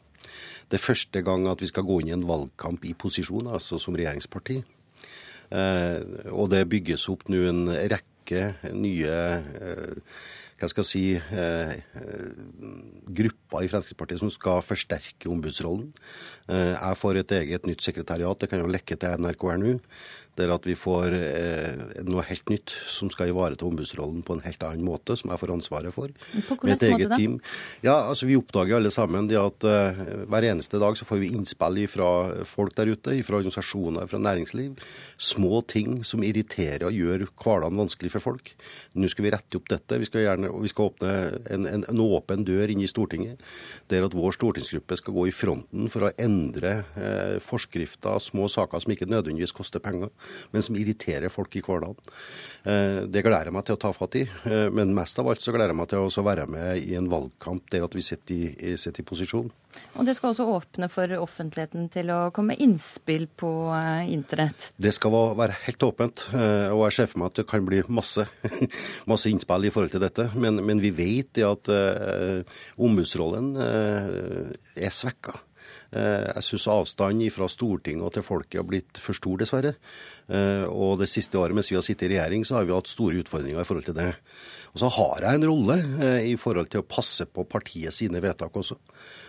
Det er første gang at vi skal gå inn i en valgkamp i posisjon, altså som regjeringsparti. Eh, og det bygges opp nå en rekke nye eh, hva skal jeg si, eh, grupper i Fremskrittspartiet som skal forsterke ombudsrollen. Eh, jeg får et eget nytt sekretariat, det kan jo lekke til NRK her nå der at vi får eh, noe helt nytt som skal ivareta ombudsrollen på en helt annen måte, som jeg får ansvaret for. På hvilken måte da? Team. Ja, altså Vi oppdager alle sammen det at eh, hver eneste dag så får vi innspill fra folk der ute, fra organisasjoner, fra næringsliv. Små ting som irriterer og gjør hverdagen vanskelig for folk. Nå skal vi rette opp dette. Vi skal, gjerne, vi skal åpne en, en, en, åpen dør inn i Stortinget, der at vår stortingsgruppe skal gå i fronten for å endre eh, forskrifter, små saker som ikke nødvendigvis koster penger men som irriterer folk i hverdagen. Eh, det gleder jeg meg til å ta fatt i, eh, men mest av alt så gleder jeg meg til å være med i en valgkamp der at vi sitter i, sitter i posisjon. Og det skal også åpne for offentligheten til å komme innspill på eh, internett? Det skal være helt åpent, og jeg ser for meg at det kan bli masse, masse innspill i forhold til dette. Men, men vi vet at ombudsrollen er svekka. Eh, jeg syns avstanden fra Stortinget og til folket har blitt for stor, dessverre. Eh, og det siste året mens vi har sittet i regjering, så har vi hatt store utfordringer i forhold til det. Og så har jeg en rolle eh, i forhold til å passe på partiet sine vedtak også.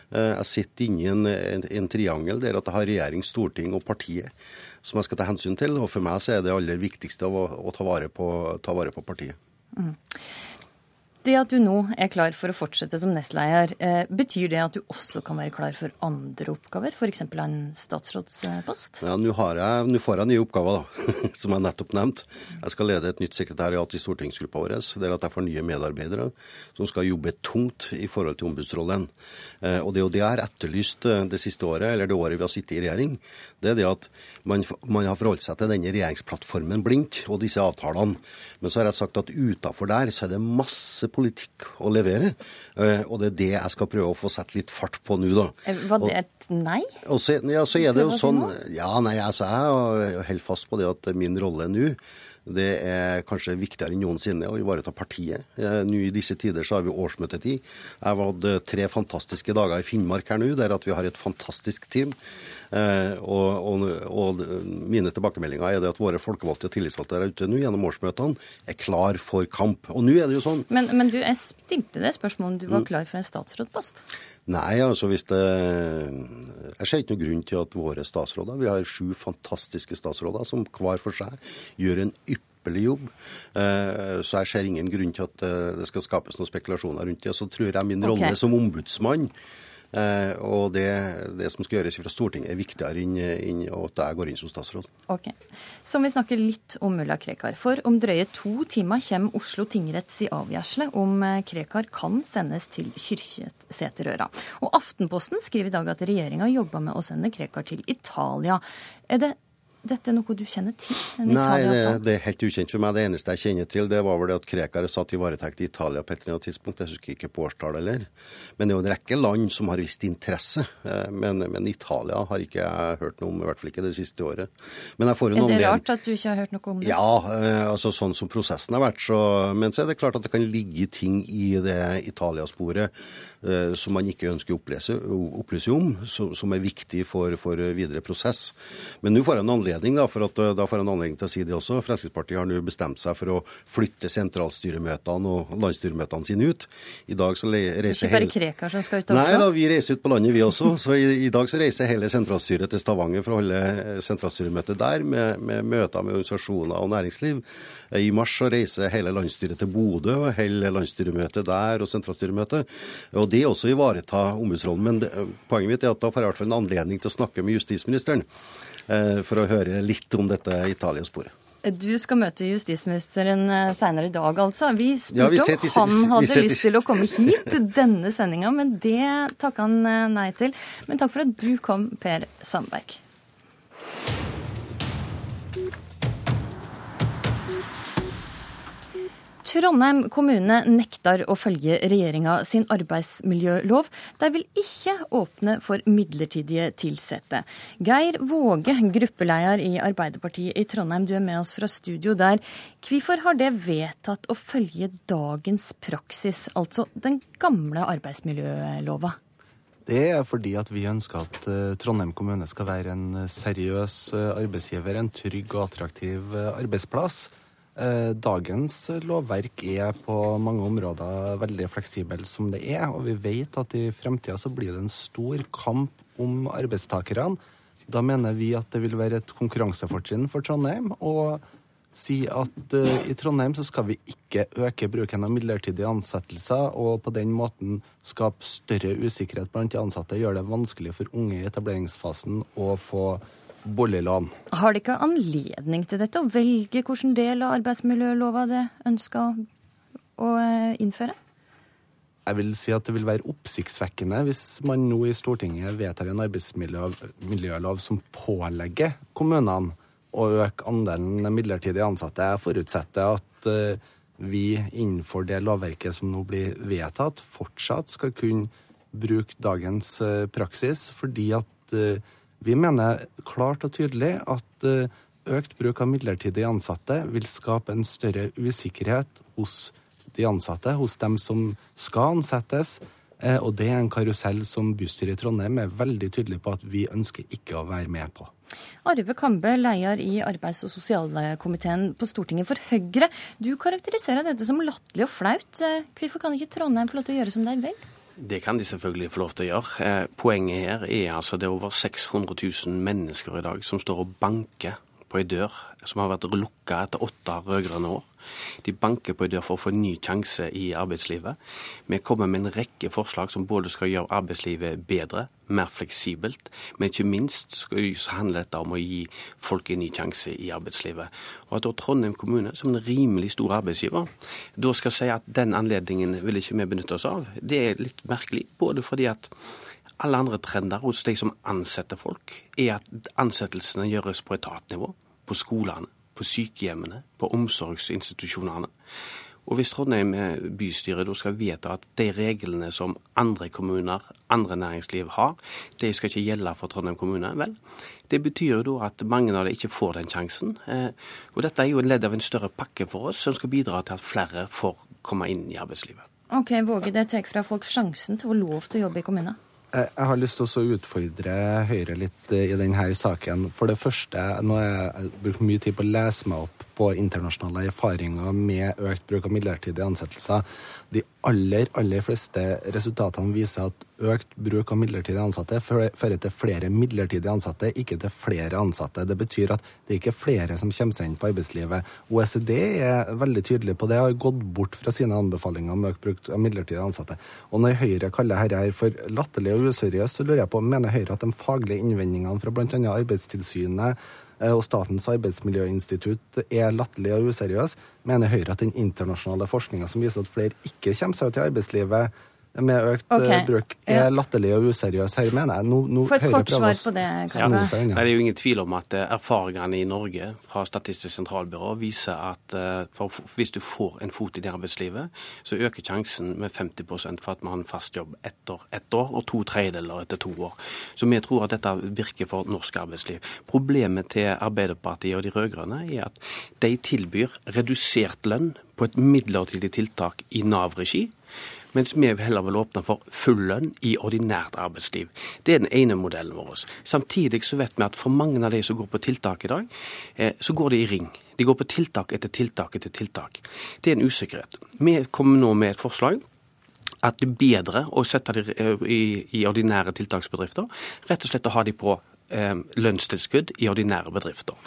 Jeg sitter inni en, en, en triangel der at jeg har regjering, storting og partiet som jeg skal ta hensyn til. Og for meg så er det aller viktigste å, å ta, vare på, ta, vare på, partiet. Mm. Det at du nå er klar for å fortsette som nestleder, eh, betyr det at du også kan være klar for andre oppgaver, f.eks. en statsrådspost? Ja, Nå får jeg nye oppgaver, da, som jeg nettopp nevnte. Jeg skal lede et nytt sekretariat i stortingsgruppa vår, der at jeg får nye medarbeidere som skal jobbe tungt i forhold til ombudsrollen. Eh, og det er jo det jeg har etterlyst eh, det siste året, eller det året vi har sittet i regjering. Det er det at man, man har forholdt seg til denne regjeringsplattformen blindt og disse avtalene. Men så har jeg sagt at utafor der så er det masse politikk å levere. Eh, og det er det jeg skal prøve å få sette litt fart på nå, da. Eh, var det et nei? Og så, ja, så er det jo sånn Ja, nei, altså, jeg holder fast på det at min rolle nå det er kanskje viktigere enn noensinne å ivareta partiet. Eh, nå I disse tider så har vi årsmøtetid. Jeg har hatt tre fantastiske dager i Finnmark her nå, der at vi har et fantastisk team. Eh, og, og, og, mine tilbakemeldinger er det at våre folkevalgte og tillitsvalgte der ute nå gjennom årsmøtene er klar for kamp. Og nå er det jo sånn Men, men du, jeg stilte det spørsmålet om du var mm. klar for en statsrådpost? Nei, altså hvis det Jeg ser ikke noen grunn til at våre statsråder Vi har sju fantastiske statsråder som hver for seg gjør en ypperlig jobb. Eh, så jeg ser ingen grunn til at eh, det skal skapes noen spekulasjoner rundt det. Og så tror jeg min rolle som ombudsmann og det, det, som skal gjøres fra Stortinget, er viktigere enn, enn at jeg går inn som statsråd. Ok. Så må vi snakke litt om mulla Krekar. For om drøye to timer kommer Oslo tingretts i avgjørelse om eh, Krekar kan sendes til Kyrkjeseterøra. Og Aftenposten skriver i dag at regjeringa jobber med å sende Krekar til Italia. Er det dette noe du kjenner til? Nei, det, det, er helt ukjent for meg. Det eneste jeg kjenner til, det var vel det at Krekar satt i varetekt i Italia på et eller annet tidspunkt. Jeg husker ikke på årstallet heller. Men det er jo en rekke land som har vist interesse. Eh, men, men, Italia har ikke jeg hørt noe om, i hvert fall ikke det siste året. Men jeg får en er det rart at du ikke har hørt noe om det? Ja, eh, altså sånn som prosessen har vært. Så, men så er det klart at det kan ligge ting i det Italia-sporet Eh, som man ikke ønsker å opplyse om, som er viktig for, for videre prosess. Men nå får jeg en anledning da, for at, eh, da får en anledning til å si det også. Fremskrittspartiet har nå bestemt seg for å flytte sentralstyremøtene og landsstyremøtene sine ut. I dag så reiser Ikke bare Krekar som skal ut Nei da, vi reiser ut på landet vi også. Så i, i dag så reiser hele sentralstyret til Stavanger for å holde eh, sentralstyremøte der, med, med møter med organisasjoner og næringsliv. I mars så reiser hele landsstyret til Bodø og holder landsstyremøte der og sentralstyremøte. Og det også ivareta ombudsrollen. Men det, poenget mitt er at da får jeg i hvert fall en anledning til å snakke med justisministeren eh, for å høre litt om dette Italia-sporet. Du skal møte justisministeren seinere senere i dag, altså. Vi spurte ja, vi om han hadde lyst til å komme hit til denne sendinga, men det takka han eh, nei til. Men takk for at du kom, Per Sandberg. Trondheim kommune nekter å følge regjeringa sin arbeidsmiljølov. De vil ikke åpne for midlertidige tilsette. Geir Våge, gruppeleder i Arbeiderpartiet i Trondheim, du er med oss fra studio der. Hvorfor har det vedtatt å følge dagens praksis, altså den gamle arbeidsmiljølova? Det er fordi at vi ønsker at eh, Trondheim kommune skal være en seriøs eh, arbeidsgiver, en trygg og attraktiv eh, arbeidsplass. Eh, dagens lovverk er på mange områder veldig fleksibel som det er, og vi vet at i fremtida så blir det en stor kamp om arbeidstakerne. Da mener vi at det vil være et konkurransefortrinn for Trondheim å si at uh, i Trondheim så skal vi ikke øke bruken av midlertidige ansettelser, og på den måten skape større usikkerhet blant de ansatte, gjøre det vanskelig for unge i etableringsfasen å få boliglån. Har de ikke anledning til dette, å velge hvilken del av arbeidsmiljølova det ønsker å eh, innføre? Jeg vil si at det vil være oppsiktsvekkende hvis man nå i Stortinget vedtar en arbeidsmiljølov som pålegger kommunene å øke andelen midlertidig ansatte. Jeg forutsetter at eh, vi innenfor det lovverket som nå blir vedtatt, fortsatt skal kunne bruke dagens eh, praksis, fordi at vi mener klart og tydelig at eh, økt bruk av midlertidig ansatte vil skape en større usikkerhet hos de ansatte, hos dem som skal ansettes. Eh, og det er en karusell som bystyret i Trondheim er veldig tydelig på at vi ønsker ikke å være med på. Arve Kambe, leder i arbeids- og sosialkomiteen på Stortinget for Høyre. Du karakteriserer dette som latterlig og flaut. Eh, hvorfor kan ikke Trondheim få lov til å gjøre som de vil? Det kan de selvfølgelig få lov til å gjøre. Eh, poenget her er altså det er over 600 000 mennesker i dag som står og banker på ei dør som har vært lukka etter åtte rød-grønne år. De banker på dør for å få en ny sjanse i arbeidslivet. Vi kommer med en rekke forslag som både skal gjøre arbeidslivet bedre, mer fleksibelt, men ikke minst så handler dette om å gi folk en ny sjanse i arbeidslivet. Og at da Trondheim kommune, som en rimelig stor arbeidsgiver, da skal si at den anledningen vil ikke vi benytte oss av, det er litt merkelig. Både fordi at alle andre trender hos de som ansetter folk, er at ansettelsene gjøres på etatnivå, på skolene på sykehjemmene, på omsorgsinstitusjonene. Og hvis Trondheim bystyre da skal vedta at de reglene som andre kommuner, andre næringsliv har, de skal ikke gjelde for Trondheim kommune, vel, det betyr jo da at mange av dem ikke får den sjansen. Og dette er jo en ledd av en større pakke for oss, som skal bidra til at flere får komme inn i arbeidslivet. Ok, Våge, det tar fra folk sjansen til å få lov til å jobbe i kommunen? Jeg har lyst til å utfordre Høyre litt i denne saken. For det første, nå har jeg brukt mye tid på å lese meg opp på internasjonale erfaringer med økt bruk av midlertidige ansettelser. De aller, aller fleste resultatene viser at økt bruk av midlertidige ansatte fører til flere midlertidige ansatte, ikke til flere ansatte. Det betyr at det er ikke flere som kommer seg inn på arbeidslivet. OECD er veldig tydelig på det og har gått bort fra sine anbefalinger om økt bruk av midlertidige ansatte. Og når Høyre kaller dette for latterlig og useriøst, så lurer jeg på, mener Høyre at de faglige innvendingene fra bl.a. Arbeidstilsynet og Statens arbeidsmiljøinstitutt er latterlig og useriøs, mener Høyre at den internasjonale forskninga som viser at flere ikke kommer seg ut i arbeidslivet, med økt eh, okay. bruk er ja. latterlig og useriøs. Her mener jeg nå, nå For et kort svar på det, Karpe. Ja. Det er jo ingen tvil om at eh, erfaringene i Norge fra Statistisk sentralbyrå viser at eh, for, hvis du får en fot i det arbeidslivet, så øker sjansen med 50% for at man har en fast jobb etter ett år, og to tredjedeler etter to år. Så vi tror at dette virker for norsk arbeidsliv. Problemet til Arbeiderpartiet og de rød-grønne er at de tilbyr redusert lønn på et midlertidig tiltak i Nav-regi mens vi heller vil åpne for full lønn i ordinært arbeidsliv. Det er den ene modellen vår. Samtidig så vet vi at for mange av de som går på tiltak i dag, eh, så går de i ring. De går på tiltak etter tiltak etter tiltak. Det er en usikkerhet. Vi kommer nå med et forslag at det er bedre å sette dem eh, i, i ordinære tiltaksbedrifter. Rett og slett å ha dem på eh, lønnstilskudd i ordinære bedrifter.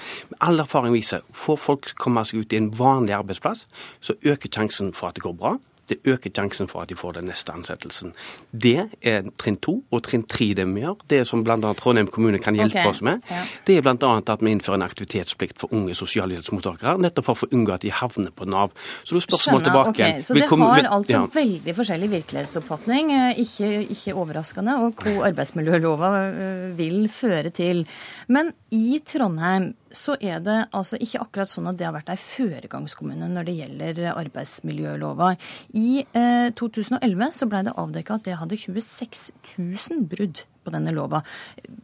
All erfaring viser får folk komme seg ut i en vanlig arbeidsplass, så øker sjansen for at det går bra det øker sjansen for at de får den neste ansettelsen. Det er trinn to. Og trinn tre det vi gjør, det som bl.a. Trondheim kommune kan hjelpe okay. oss med, ja. det er bl.a. at vi innfører en aktivitetsplikt for unge sosialhjelpsmottakere, nettopp for å unngå at de havner på Nav. Så da spørsmål tilbake okay. Så det har altså ja. veldig forskjellig virkelighetsoppfatning, eh, ikke, ikke overraskende, og hva arbeidsmiljølova eh, vil føre til. Men i Trondheim så er det altså ikke akkurat sånn at det har vært ei føregangskommune når det gjelder arbeidsmiljølova. I eh, 2011 så ble det avdekka at det hadde 26 000 brudd på denne lova.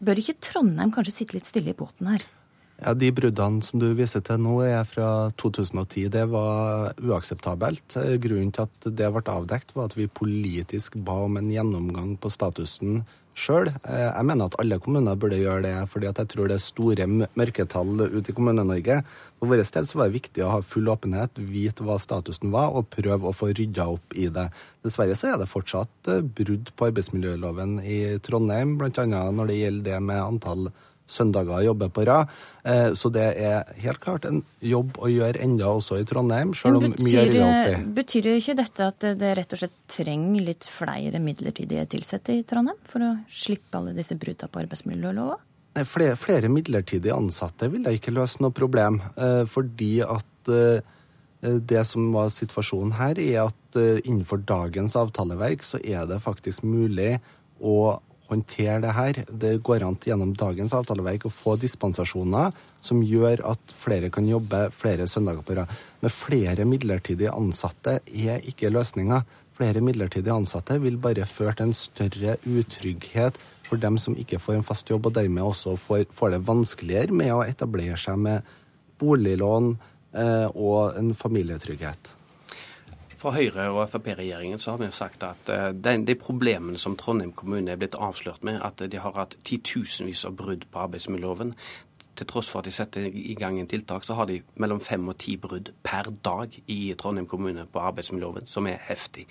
Bør ikke Trondheim kanskje sitte litt stille i båten her? Ja, De bruddene som du viser til nå, er fra 2010. Det var uakseptabelt. Grunnen til at det ble avdekt, var at vi politisk ba om en gjennomgang på statusen sjøl. Eh, jeg mener at alle kommuner burde gjøre det, fordi jeg tror det er store mørketall ute i Kommune-Norge. For vår del så var det viktig å ha full åpenhet, vite hva statusen var, og prøve å få rydda opp i det. Dessverre så er det fortsatt eh, brudd på arbeidsmiljøloven i Trondheim, bl.a. når det gjelder det med antall søndager jobber på rad. Eh, så det er helt klart en jobb å gjøre enda også i Trondheim, selv om mye er rydda Betyr ikke dette at det rett og slett trenger litt flere midlertidige ansatte i Trondheim for å slippe alle disse bruddene på arbeidsmiljølova? Flere, flere midlertidige ansatte vil da ikke løse noe problem, eh, fordi at eh, det som var situasjonen her, er at innenfor dagens avtaleverk så er det faktisk mulig å håndtere det her. Det går an gjennom dagens avtaleverk å få dispensasjoner som gjør at flere kan jobbe flere søndager på rad. Men flere midlertidige ansatte er ikke løsninga. Flere midlertidige ansatte vil bare føre til en større utrygghet for dem som ikke får en fast jobb, og dermed også får, får det vanskeligere med å etablere seg med boliglån eh, og en familietrygghet. Fra Høyre- og Frp-regjeringen så har vi sagt at den, de, de, problemene som Trondheim kommune er blitt avslørt med, at de har hatt titusenvis av brudd på arbeidsmiljøloven, til tross for at de setter i gang en tiltak, så har de mellom fem og ti brudd per dag i Trondheim kommune på arbeidsmiljøloven, som er heftig.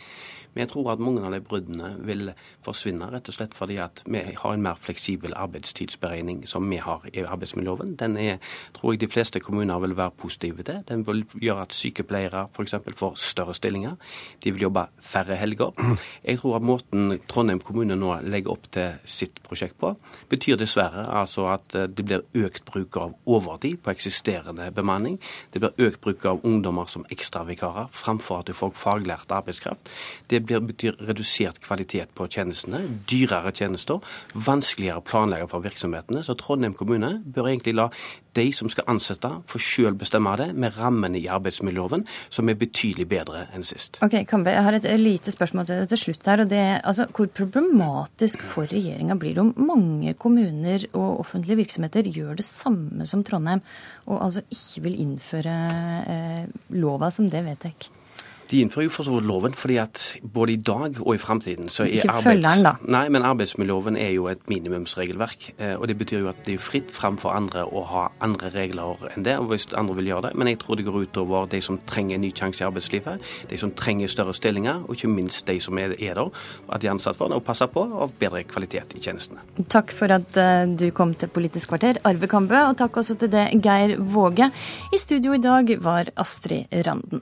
Men jeg tror at mange av de bruddene vil forsvinne, rett og slett fordi at vi har en mer fleksibel arbeidstidsberegning som vi har i arbeidsmiljøloven. Den er, tror jeg de fleste kommuner vil være positive til. Den vil gjøre at sykepleiere f.eks. får større stillinger. De vil jobbe færre helger. Jeg tror at måten Trondheim kommune nå legger opp til sitt prosjekt på, betyr dessverre altså at det blir økt bruk av overtid på eksisterende bemanning. Det blir økt bruk av ungdommer som ekstravikarer framfor at du får faglært arbeidskraft. Det blir, betyr redusert kvalitet på tjenestene, dyrere tjenester, vanskeligere planlegger for virksomhetene. Så Trondheim kommune bør egentlig la de som skal ansette, få selv bestemme det med rammene i arbeidsmiljøloven, som er betydelig bedre enn sist. Ok, Kambe, Jeg har et lite spørsmål til deg til slutt. her, og det er, altså, Hvor problematisk for regjeringa blir det om mange kommuner og offentlige virksomheter gjør det samme som Trondheim, og altså ikke vil innføre eh, lova som det vedtek? De innfører jo for så vidt loven, fordi at både i dag og i framtiden så er Ikke følger den, da. Nei, men arbeidsmiljøloven er jo et minimumsregelverk. eh, Og det betyr jo at det er fritt fram for andre å ha andre regler enn det, hvis andre vil gjøre det. Men jeg tror det går utover de som trenger en ny sjanse i arbeidslivet, de som trenger større stillinger, og ikke minst de som er, er der, at de er ansatt for det, og passer på, og bedre kvalitet i tjenestene. Takk for at eh, du kom til Politisk kvarter, Arve Kambe, og takk også til det Geir Våge. I studio i dag var Astrid Randen.